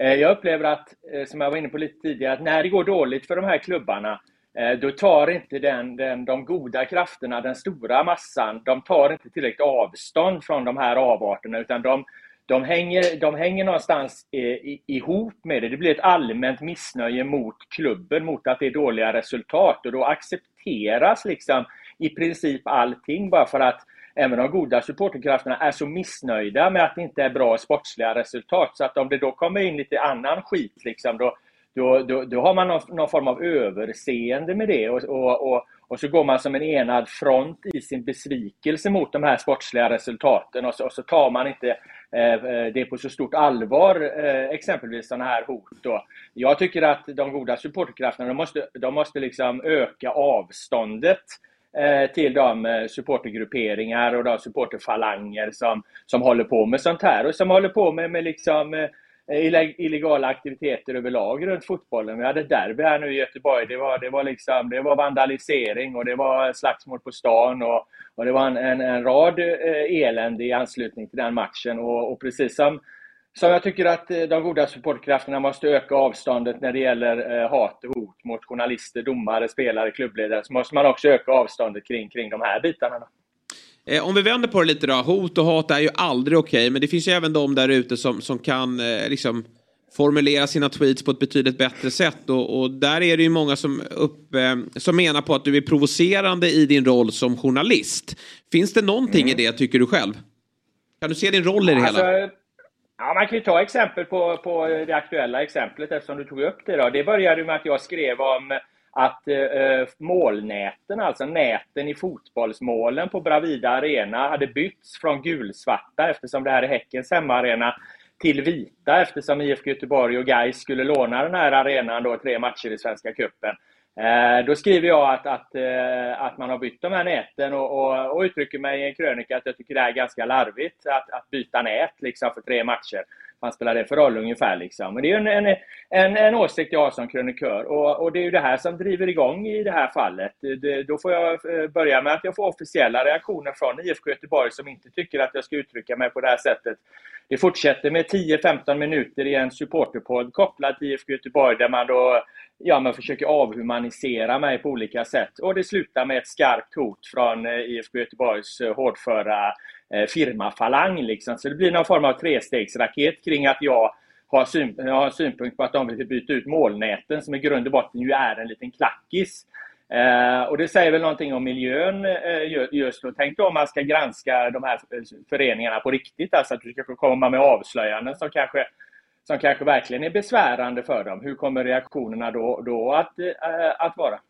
eh, jag upplever att, eh, som jag var inne på lite tidigare, att när det går dåligt för de här klubbarna Eh, då tar inte den, den, de goda krafterna, den stora massan, de tar inte tillräckligt avstånd från de här avarterna utan de, de, hänger, de hänger någonstans eh, i, ihop med det. Det blir ett allmänt missnöje mot klubben, mot att det är dåliga resultat och då accepteras liksom i princip allting bara för att även de goda supporterkrafterna är så missnöjda med att det inte är bra sportsliga resultat. Så att om det då kommer in lite annan skit, liksom, då, då, då, då har man någon, någon, form av överseende med det och, och, och, och, så går man som en enad front i sin besvikelse mot de här sportsliga resultaten och så, och så tar man inte eh, eh, det är på så stort allvar, eh, exempelvis sådana här hot. Då. Jag tycker att de goda supporterkrafterna, de måste, de måste liksom öka avståndet till de supportergrupperingar och de supporterfalanger som, som håller på med sånt här och som håller på med, med liksom Eh, illegala aktiviteter överlag runt fotbollen. Vi hade derby här nu i Göteborg. Det var, det var, liksom, det var vandalisering och det var slagsmål på stan och, och det var en, en, en rad eh, elände i anslutning till den matchen. Och, och precis som, som jag tycker att eh, de goda supportkrafterna måste öka avståndet när det gäller hat och hot mot journalister, domare, spelare, klubbledare, så måste man också öka avståndet kring, kring de här bitarna. Eh, om vi vänder på det lite då. Hot och hat är ju aldrig okej, okay, men det finns ju även de där ute som, som kan eh, liksom formulera sina tweets på ett betydligt bättre sätt. Och, och där är det ju många som, upp, eh, som menar på att du är provocerande i din roll som journalist. Finns det någonting mm. i det, tycker du själv? Kan du se din roll i det alltså, hela? Ja, man kan ju ta exempel på, på det aktuella exemplet eftersom du tog upp det. Då. Det började med att jag skrev om att eh, eh, målnäten, alltså näten i fotbollsmålen på Bravida Arena hade bytts från gulsvarta eftersom det här är Häckens hemmaarena till vita eftersom IFK Göteborg och Gais skulle låna den här arenan då tre matcher i Svenska Cupen. Eh, då skriver jag att, att, eh, att man har bytt de här näten och, och, och uttrycker mig i en krönika att jag tycker det är ganska larvigt att, att byta nät liksom för tre matcher vad spelar det för roll ungefär liksom. Men det är en, en, en, en åsikt jag har som krönikör och, och det är ju det här som driver igång i det här fallet. Det, då får jag eh, börja med att jag får officiella reaktioner från IFK Göteborg som inte tycker att jag ska uttrycka mig på det här sättet. Det fortsätter med 10-15 minuter i en supporterpodd kopplad till IFK Göteborg där man då ja, man försöker avhumanisera mig på olika sätt. Och det slutar med ett skarpt hot från eh, IFK Göteborgs eh, hårdföra eh, firmafalang. Liksom. Så det blir någon form av trestegsraket kring att jag har, syn jag har synpunkt på att de vill byta ut målnäten som i grund och botten ju är en liten klackis. Eh, och det säger väl någonting om miljön eh, just då. Tänk då om man ska granska de här föreningarna på riktigt, alltså att du ska komma med avslöjanden som kanske som kanske verkligen är besvärande för dem. Hur kommer reaktionerna då, då att, äh, att vara?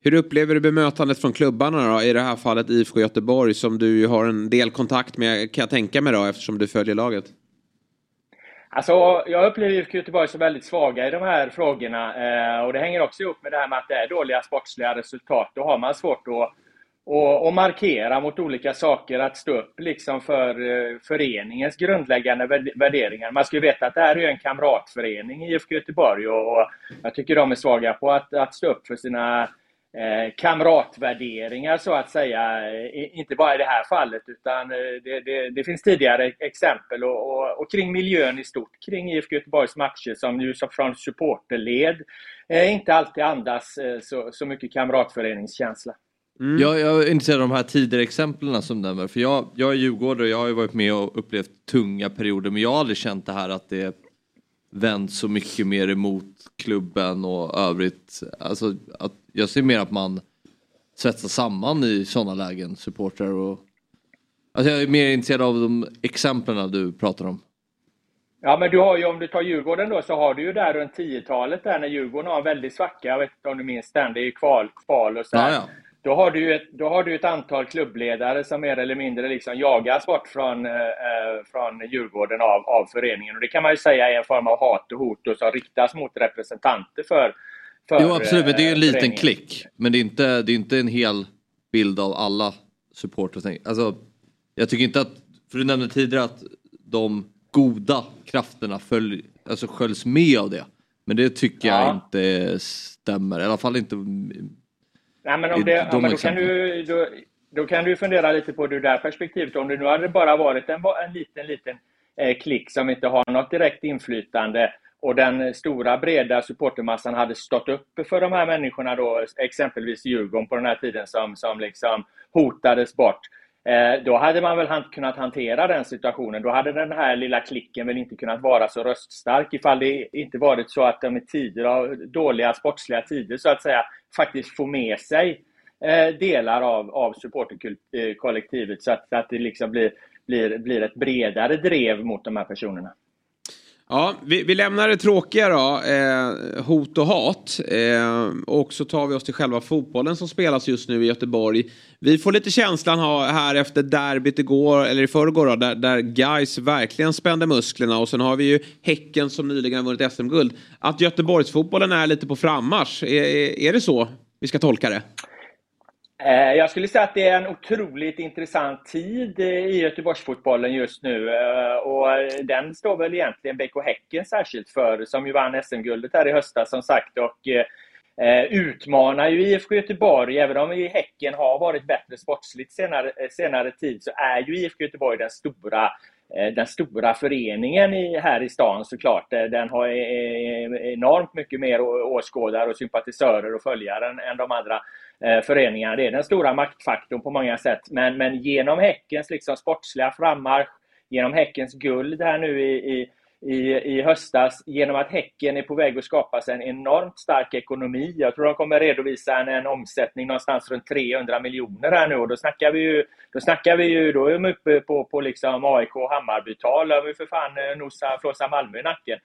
Hur upplever du bemötandet från klubbarna då? I det här fallet IFK Göteborg som du ju har en del kontakt med kan jag tänka mig då eftersom du följer laget. Alltså, jag upplever IFK Göteborg som väldigt svaga i de här frågorna. Eh, och det hänger också ihop med det här med att det är dåliga sportsliga resultat. Då har man svårt att och, och, markera mot olika saker, att stå upp liksom för eh, föreningens grundläggande värderingar. Man ska ju veta att det här är en kamratförening i IFK Göteborg och, och jag tycker de är svaga på att, att stå upp för sina eh, kamratvärderingar så att säga. Inte bara i det här fallet utan eh, det, det, det finns tidigare exempel och, och, och, kring miljön i stort kring IFK Göteborgs matcher som ju från supporterled eh, inte alltid andas eh, så, så mycket kamratföreningskänsla. Mm. Jag, jag är intresserad av de här tidigare exemplen som nämner. För jag, jag är djurgårdare och jag har ju varit med och upplevt tunga perioder men jag har aldrig känt det här att det vänt så mycket mer emot klubben och övrigt. Alltså, att, jag ser mer att man svetsar samman i sådana lägen, supportrar och... Alltså jag är mer intresserad av de exemplen du pratar om. Ja, men du har ju, om du tar Djurgården då, så har du ju där runt 10-talet där när Djurgården har en väldig svacka. Jag vet inte om du minns den. Det är ju kval, kval och så. Ja, ja. Då har, du ett, då har du ett antal klubbledare som mer eller mindre liksom jagas bort från, eh, eh, från Djurgården av, av föreningen. Och det kan man ju säga är en form av hat och hot och som riktas mot representanter för, för Jo absolut, men det är en liten föreningen. klick. Men det är, inte, det är inte en hel bild av alla supportrar. Alltså, jag tycker inte att, för du nämnde tidigare att de goda krafterna följ, alltså sköljs med av det. Men det tycker ja. jag inte stämmer, i alla fall inte Nej, men om det, de ja, men då, kan du, då, då, kan du fundera lite på det där perspektivet. Om det nu hade bara varit en, en liten, liten eh, klick som inte har något direkt inflytande och den stora breda supportermassan hade stått upp för de här människorna då, exempelvis Djurgården på den här tiden som, som liksom hotades bort. Eh, då hade man väl kunnat hantera den situationen. Då hade den här lilla klicken väl inte kunnat vara så röststark ifall det inte varit så att de i tider av dåliga sportsliga tider så att säga faktiskt får med sig eh, delar av, av supporterkollektivet eh, så att, att det liksom blir, blir, blir ett bredare drev mot de här personerna. Ja, vi, vi, lämnar det tråkiga då, eh, hot och hat. Eh, och så tar vi oss till själva fotbollen som spelas just nu i Göteborg. Vi får lite känslan här efter derbyt igår, eller i förrgår då, där, där Guys verkligen spände musklerna. Och sen har vi ju Häcken som nyligen har vunnit SM-guld. Att Göteborgsfotbollen är lite på frammarsch, är, är, är det så vi ska tolka det? Eh, jag skulle säga att det är en otroligt intressant tid i Göteborgsfotbollen just nu. Eh, och den står väl egentligen BK Häcken särskilt för, som ju vann SM-guldet här i höstas som sagt. Och eh, utmanar ju IFK Göteborg, även om Häcken har varit bättre sportsligt senare, senare tid, så är ju IFK Göteborg den stora den stora föreningen i, här i stan såklart. Den har enormt mycket mer åskådare och sympatisörer och följare än, än de andra Eh, föreningar. föreningarna. Det är den stora maktfaktorn på många sätt. Men, men genom Häckens liksom sportsliga frammarsch, genom Häckens guld här nu i, i i, i höstas genom att Häcken är på väg att skapa sig en enormt stark ekonomi. Jag tror de kommer redovisa en, en omsättning någonstans runt 300 miljoner här nu och då snackar vi ju, då snackar vi ju, då är de uppe på, på liksom AIK och Hammarbytal, har vi för fan eh, nosa, flåsa Malmö i nacken.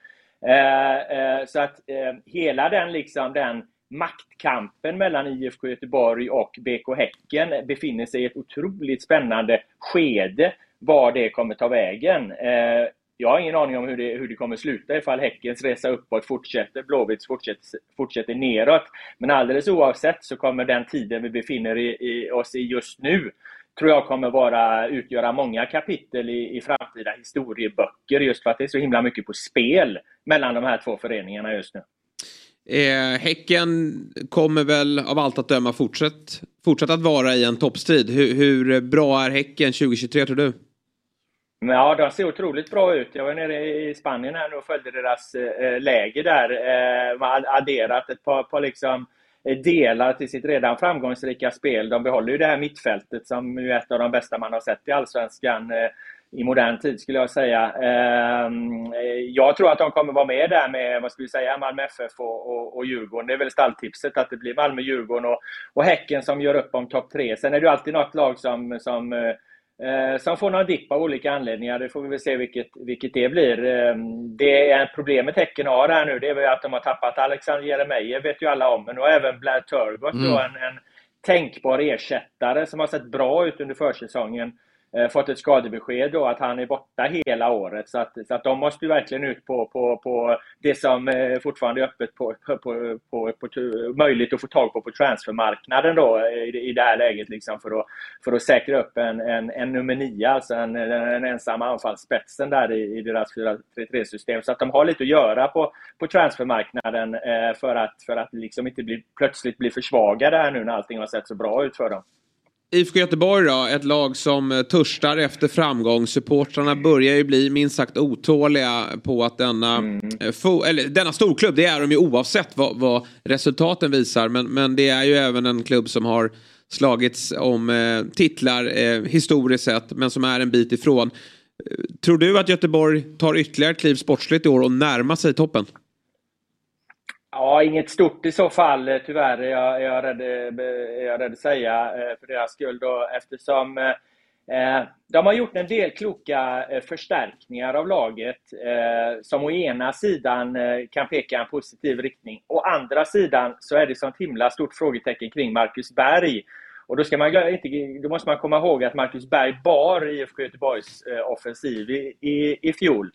Eh, eh, så att eh, hela den liksom den maktkampen mellan IFK Göteborg och BK Häcken befinner sig i ett otroligt spännande skede var det kommer ta vägen. Eh, jag har ingen aning om hur det, hur det kommer sluta ifall Häckens resa uppåt fortsätter, Blåvitts fortsätter, fortsätter neråt. Men alldeles oavsett så kommer den tiden vi befinner i, i oss i just nu tror jag kommer vara, utgöra många kapitel i, i framtida historieböcker just för att det är så himla mycket på spel mellan de här två föreningarna just nu. Eh, häcken kommer väl av allt att döma fortsätt, fortsätt att vara i en toppstrid. Hur, hur bra är Häcken 2023 tror du? Ja, de ser otroligt bra ut. Jag var nere i Spanien här nu och följde deras eh, läger där. Eh, de har adderat ett par, par liksom, eh, delar till sitt redan framgångsrika spel. De behåller ju det här mittfältet som är ett av de bästa man har sett i Allsvenskan. Eh, Eh, i modern tid skulle jag säga. Ehm, jag tror att de kommer vara med där med, vad ska vi säga, Malmö FF och, och, och Djurgården. Det är väl stalltipset att det blir Malmö, Djurgården och, och Häcken som gör upp om topp tre. Sen är det ju alltid något lag som, som eh, som får någon dipp av olika anledningar. Det får vi väl se vilket, vilket det blir. Ehm, det är problemet Häcken har här nu, det är väl att de har tappat Alexander Jeremejeff, vet ju alla om, men och även Blair Turgott, mm. en, en tänkbar ersättare som har sett bra ut under försäsongen eh, Eh, fått ett skadebesked då att han är borta hela året. Så att, så att de måste ju verkligen ut på, på, på det som eh, fortfarande är öppet på, på, på, på, på möjligt att få tag på på transfermarknaden då eh, i, i det här läget liksom för att, för att säkra upp en, en, en nummer nio, alltså en, en ensam anfallsspetsen där i, i deras 4-3-3-system. Så att de har lite att göra på, på transfermarknaden eh, för att, för att liksom inte bli, plötsligt bli försvagade här nu när allting har sett så bra ut för dem. IFK Göteborg då, ett lag som eh, törstar efter framgång. Supportrarna börjar ju bli minst sagt otåliga på att denna, mm. Eh, eller, denna storklubb, det är de ju oavsett vad, vad, resultaten visar. Men, men det är ju även en klubb som har slagits om eh, titlar eh, historiskt sett, men som är en bit ifrån. Eh, tror du att Göteborg tar ytterligare kliv sportsligt i år och närmar sig toppen? Ja, inget stort i så fall eh, tyvärr, är jag, jag, rädd, eh, är jag rädd att säga eh, för deras skull. Då, eftersom eh, de har gjort en del kloka förstärkningar av laget eh, som å ena sidan kan peka i en positiv riktning. Å andra sidan så är det sånt himla stort frågetecken kring Marcus Berg. Och då, ska man inte, då måste man komma ihåg att Marcus Berg bar IFK Göteborgs offensiv i, i, i fjol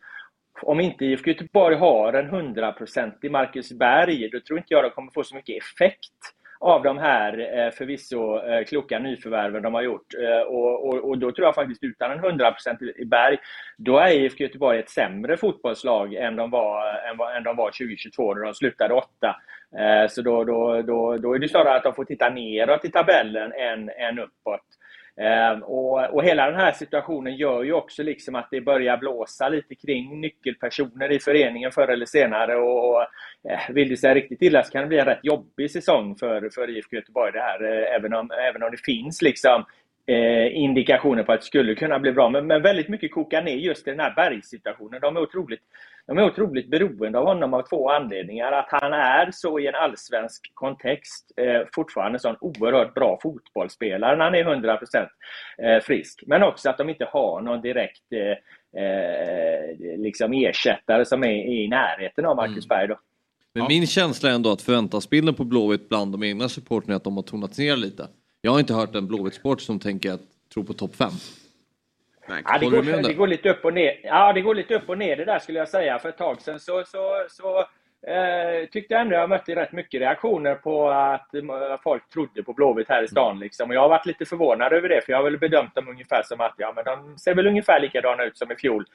om inte IFK Göteborg har en hundraprocentig Marcus Berg, då tror inte jag de kommer få så mycket effekt av de här eh, förvisso eh, kloka nyförvärven de har gjort. Eh, och, och, och, då tror jag faktiskt utan en hundraprocentig Berg, då är IFK Göteborg ett sämre fotbollslag än de var, än, än de var 2022 när de slutade åtta. Så då, då, då, då är det snarare att de får titta neråt i tabellen än, än uppåt. Ehm, och, och hela den här situationen gör ju också liksom att det börjar blåsa lite kring nyckelpersoner i föreningen förr eller senare. Och, och eh, vill det sig riktigt illa så kan det bli en rätt jobbig säsong för, för IFK Göteborg det här. Eh, även, om, även om det finns liksom eh, indikationer på att det skulle kunna bli bra. Men, men väldigt mycket kokar ner just i den här bergssituationen. De är, otroligt, de är otroligt beroende av honom av två anledningar. Att han är så i en allsvensk kontext eh, fortfarande en sån oerhört bra fotbollsspelare när han är 100% eh, frisk. Men också att de inte har någon direkt eh, eh, liksom ersättare som är, i närheten av Marcus Berg. Då. Men min känsla är ändå att förväntansbilden på Blåvitt bland de egna supporterna är att de har tonat ner lite. Jag har inte hört en Blåvitt-sport som tänker att tro på topp 5. Ja, det, går, det går lite upp och ner. Ja, det går lite upp och ner det där skulle jag säga. För ett tag sedan så, så, så eh, tyckte jag ändå jag mötte rätt mycket reaktioner på att eh, folk trodde på Blåvitt här i stan. Liksom. Och jag har varit lite förvånad över det, för jag har väl bedömt dem ungefär som att ja, men de ser väl ungefär likadana ut som i fjol.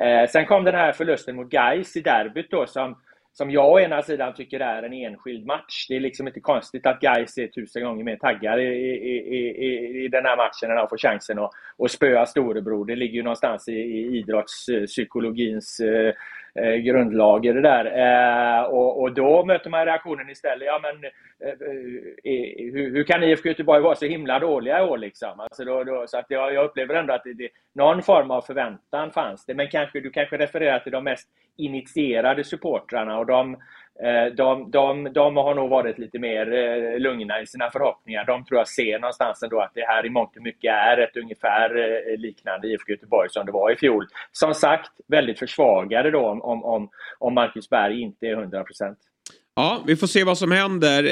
Eh, sen kom den här förlusten mot Gais i derbyt då, som som jag å ena sidan tycker är en enskild match. Det är liksom inte konstigt att Gais är tusen gånger mer taggade i, i, i, i den här matchen när de får chansen att, att spöa storebror. Det ligger ju någonstans i, i idrottspsykologins eh, eh, eh, grundlager det där. Eh, och, och, då möter man reaktionen istället. Ja, men, eh, eh hur, hur, kan IFK Göteborg vara så himla dåliga i år? Liksom? Alltså då, då, så att jag, jag upplever ändå att det, det, någon form av förväntan fanns det. Men kanske, du kanske refererar till de mest initierade supportrarna och de, de, de, de har nog varit lite mer eh, lugna i sina förhoppningar. De tror jag ser någonstans ändå att det här i mångt och mycket är ett ungefär eh, liknande IFK Göteborg som det var i fjol. Som sagt, väldigt försvagade då om, om, om Marcus Berg inte är 100 procent. Ja, vi får se vad som händer.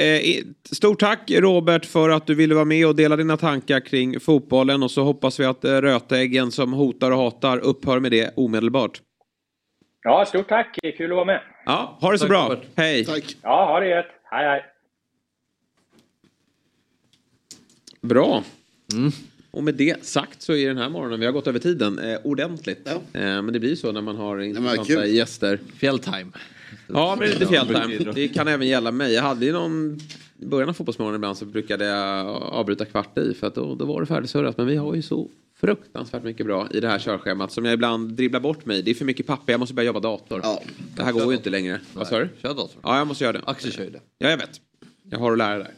Stort tack Robert för att du ville vara med och dela dina tankar kring fotbollen och så hoppas vi att rötäggen som hotar och hatar upphör med det omedelbart. Ja, stort tack. Kul att vara med. Ja, ha det så tack, bra. Robert. Hej. Tack. Ja, ha det gött. Hej, hej. Bra. Mm. Och med det sagt så är den här morgonen, vi har gått över tiden eh, ordentligt. Ja. Eh, men det blir så när man har intressanta gäster. Fjälltime. Ja, men lite fjälltime. Det kan även gälla mig. Jag hade ju någon i början av fotbollsmorgonen ibland så brukade jag avbryta kvart i för att då, då var det färdigsurrat. Men vi har ju så fruktansvärt mycket bra i det här körschemat som jag ibland dribblar bort mig. Det är för mycket papper, jag måste börja jobba dator. Ja. Det här går ju inte längre. Vad sa du? Kör dator. Ja, jag måste göra det. Axel kör det. Ja, jag vet. Jag har att lära där.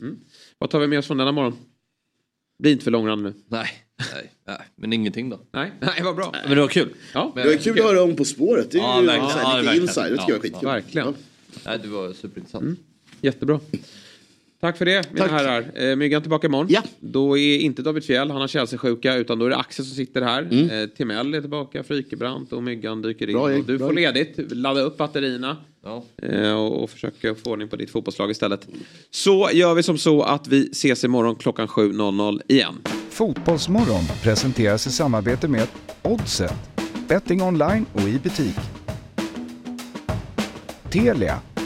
Mm. Vad tar vi med oss från denna morgon? Bli inte för långrandig nu. Nej. Nej, nej, men ingenting då. Nej, nej vad bra. Men det var kul. Ja. Det var kul att höra om På spåret. Det är ja, ju verkligen. Ja, lite inside. Det tycker jag är skitkul. Verkligen. Nej, det var superintressant. Mm. Jättebra. Tack för det mina Tack. herrar. Eh, Myggan tillbaka imorgon. Ja. Då är inte David Fjell, han har Chelsea-sjuka, utan då är det Axel som sitter här. Mm. Eh, Timell är tillbaka, Frykebrant och Myggan dyker in. Bra, och du bra. får ledigt, ladda upp batterierna ja. eh, och, och försöka få ordning på ditt fotbollslag istället. Så gör vi som så att vi ses imorgon klockan 7.00 igen. Fotbollsmorgon presenteras i samarbete med Oddset, betting online och i butik. Telia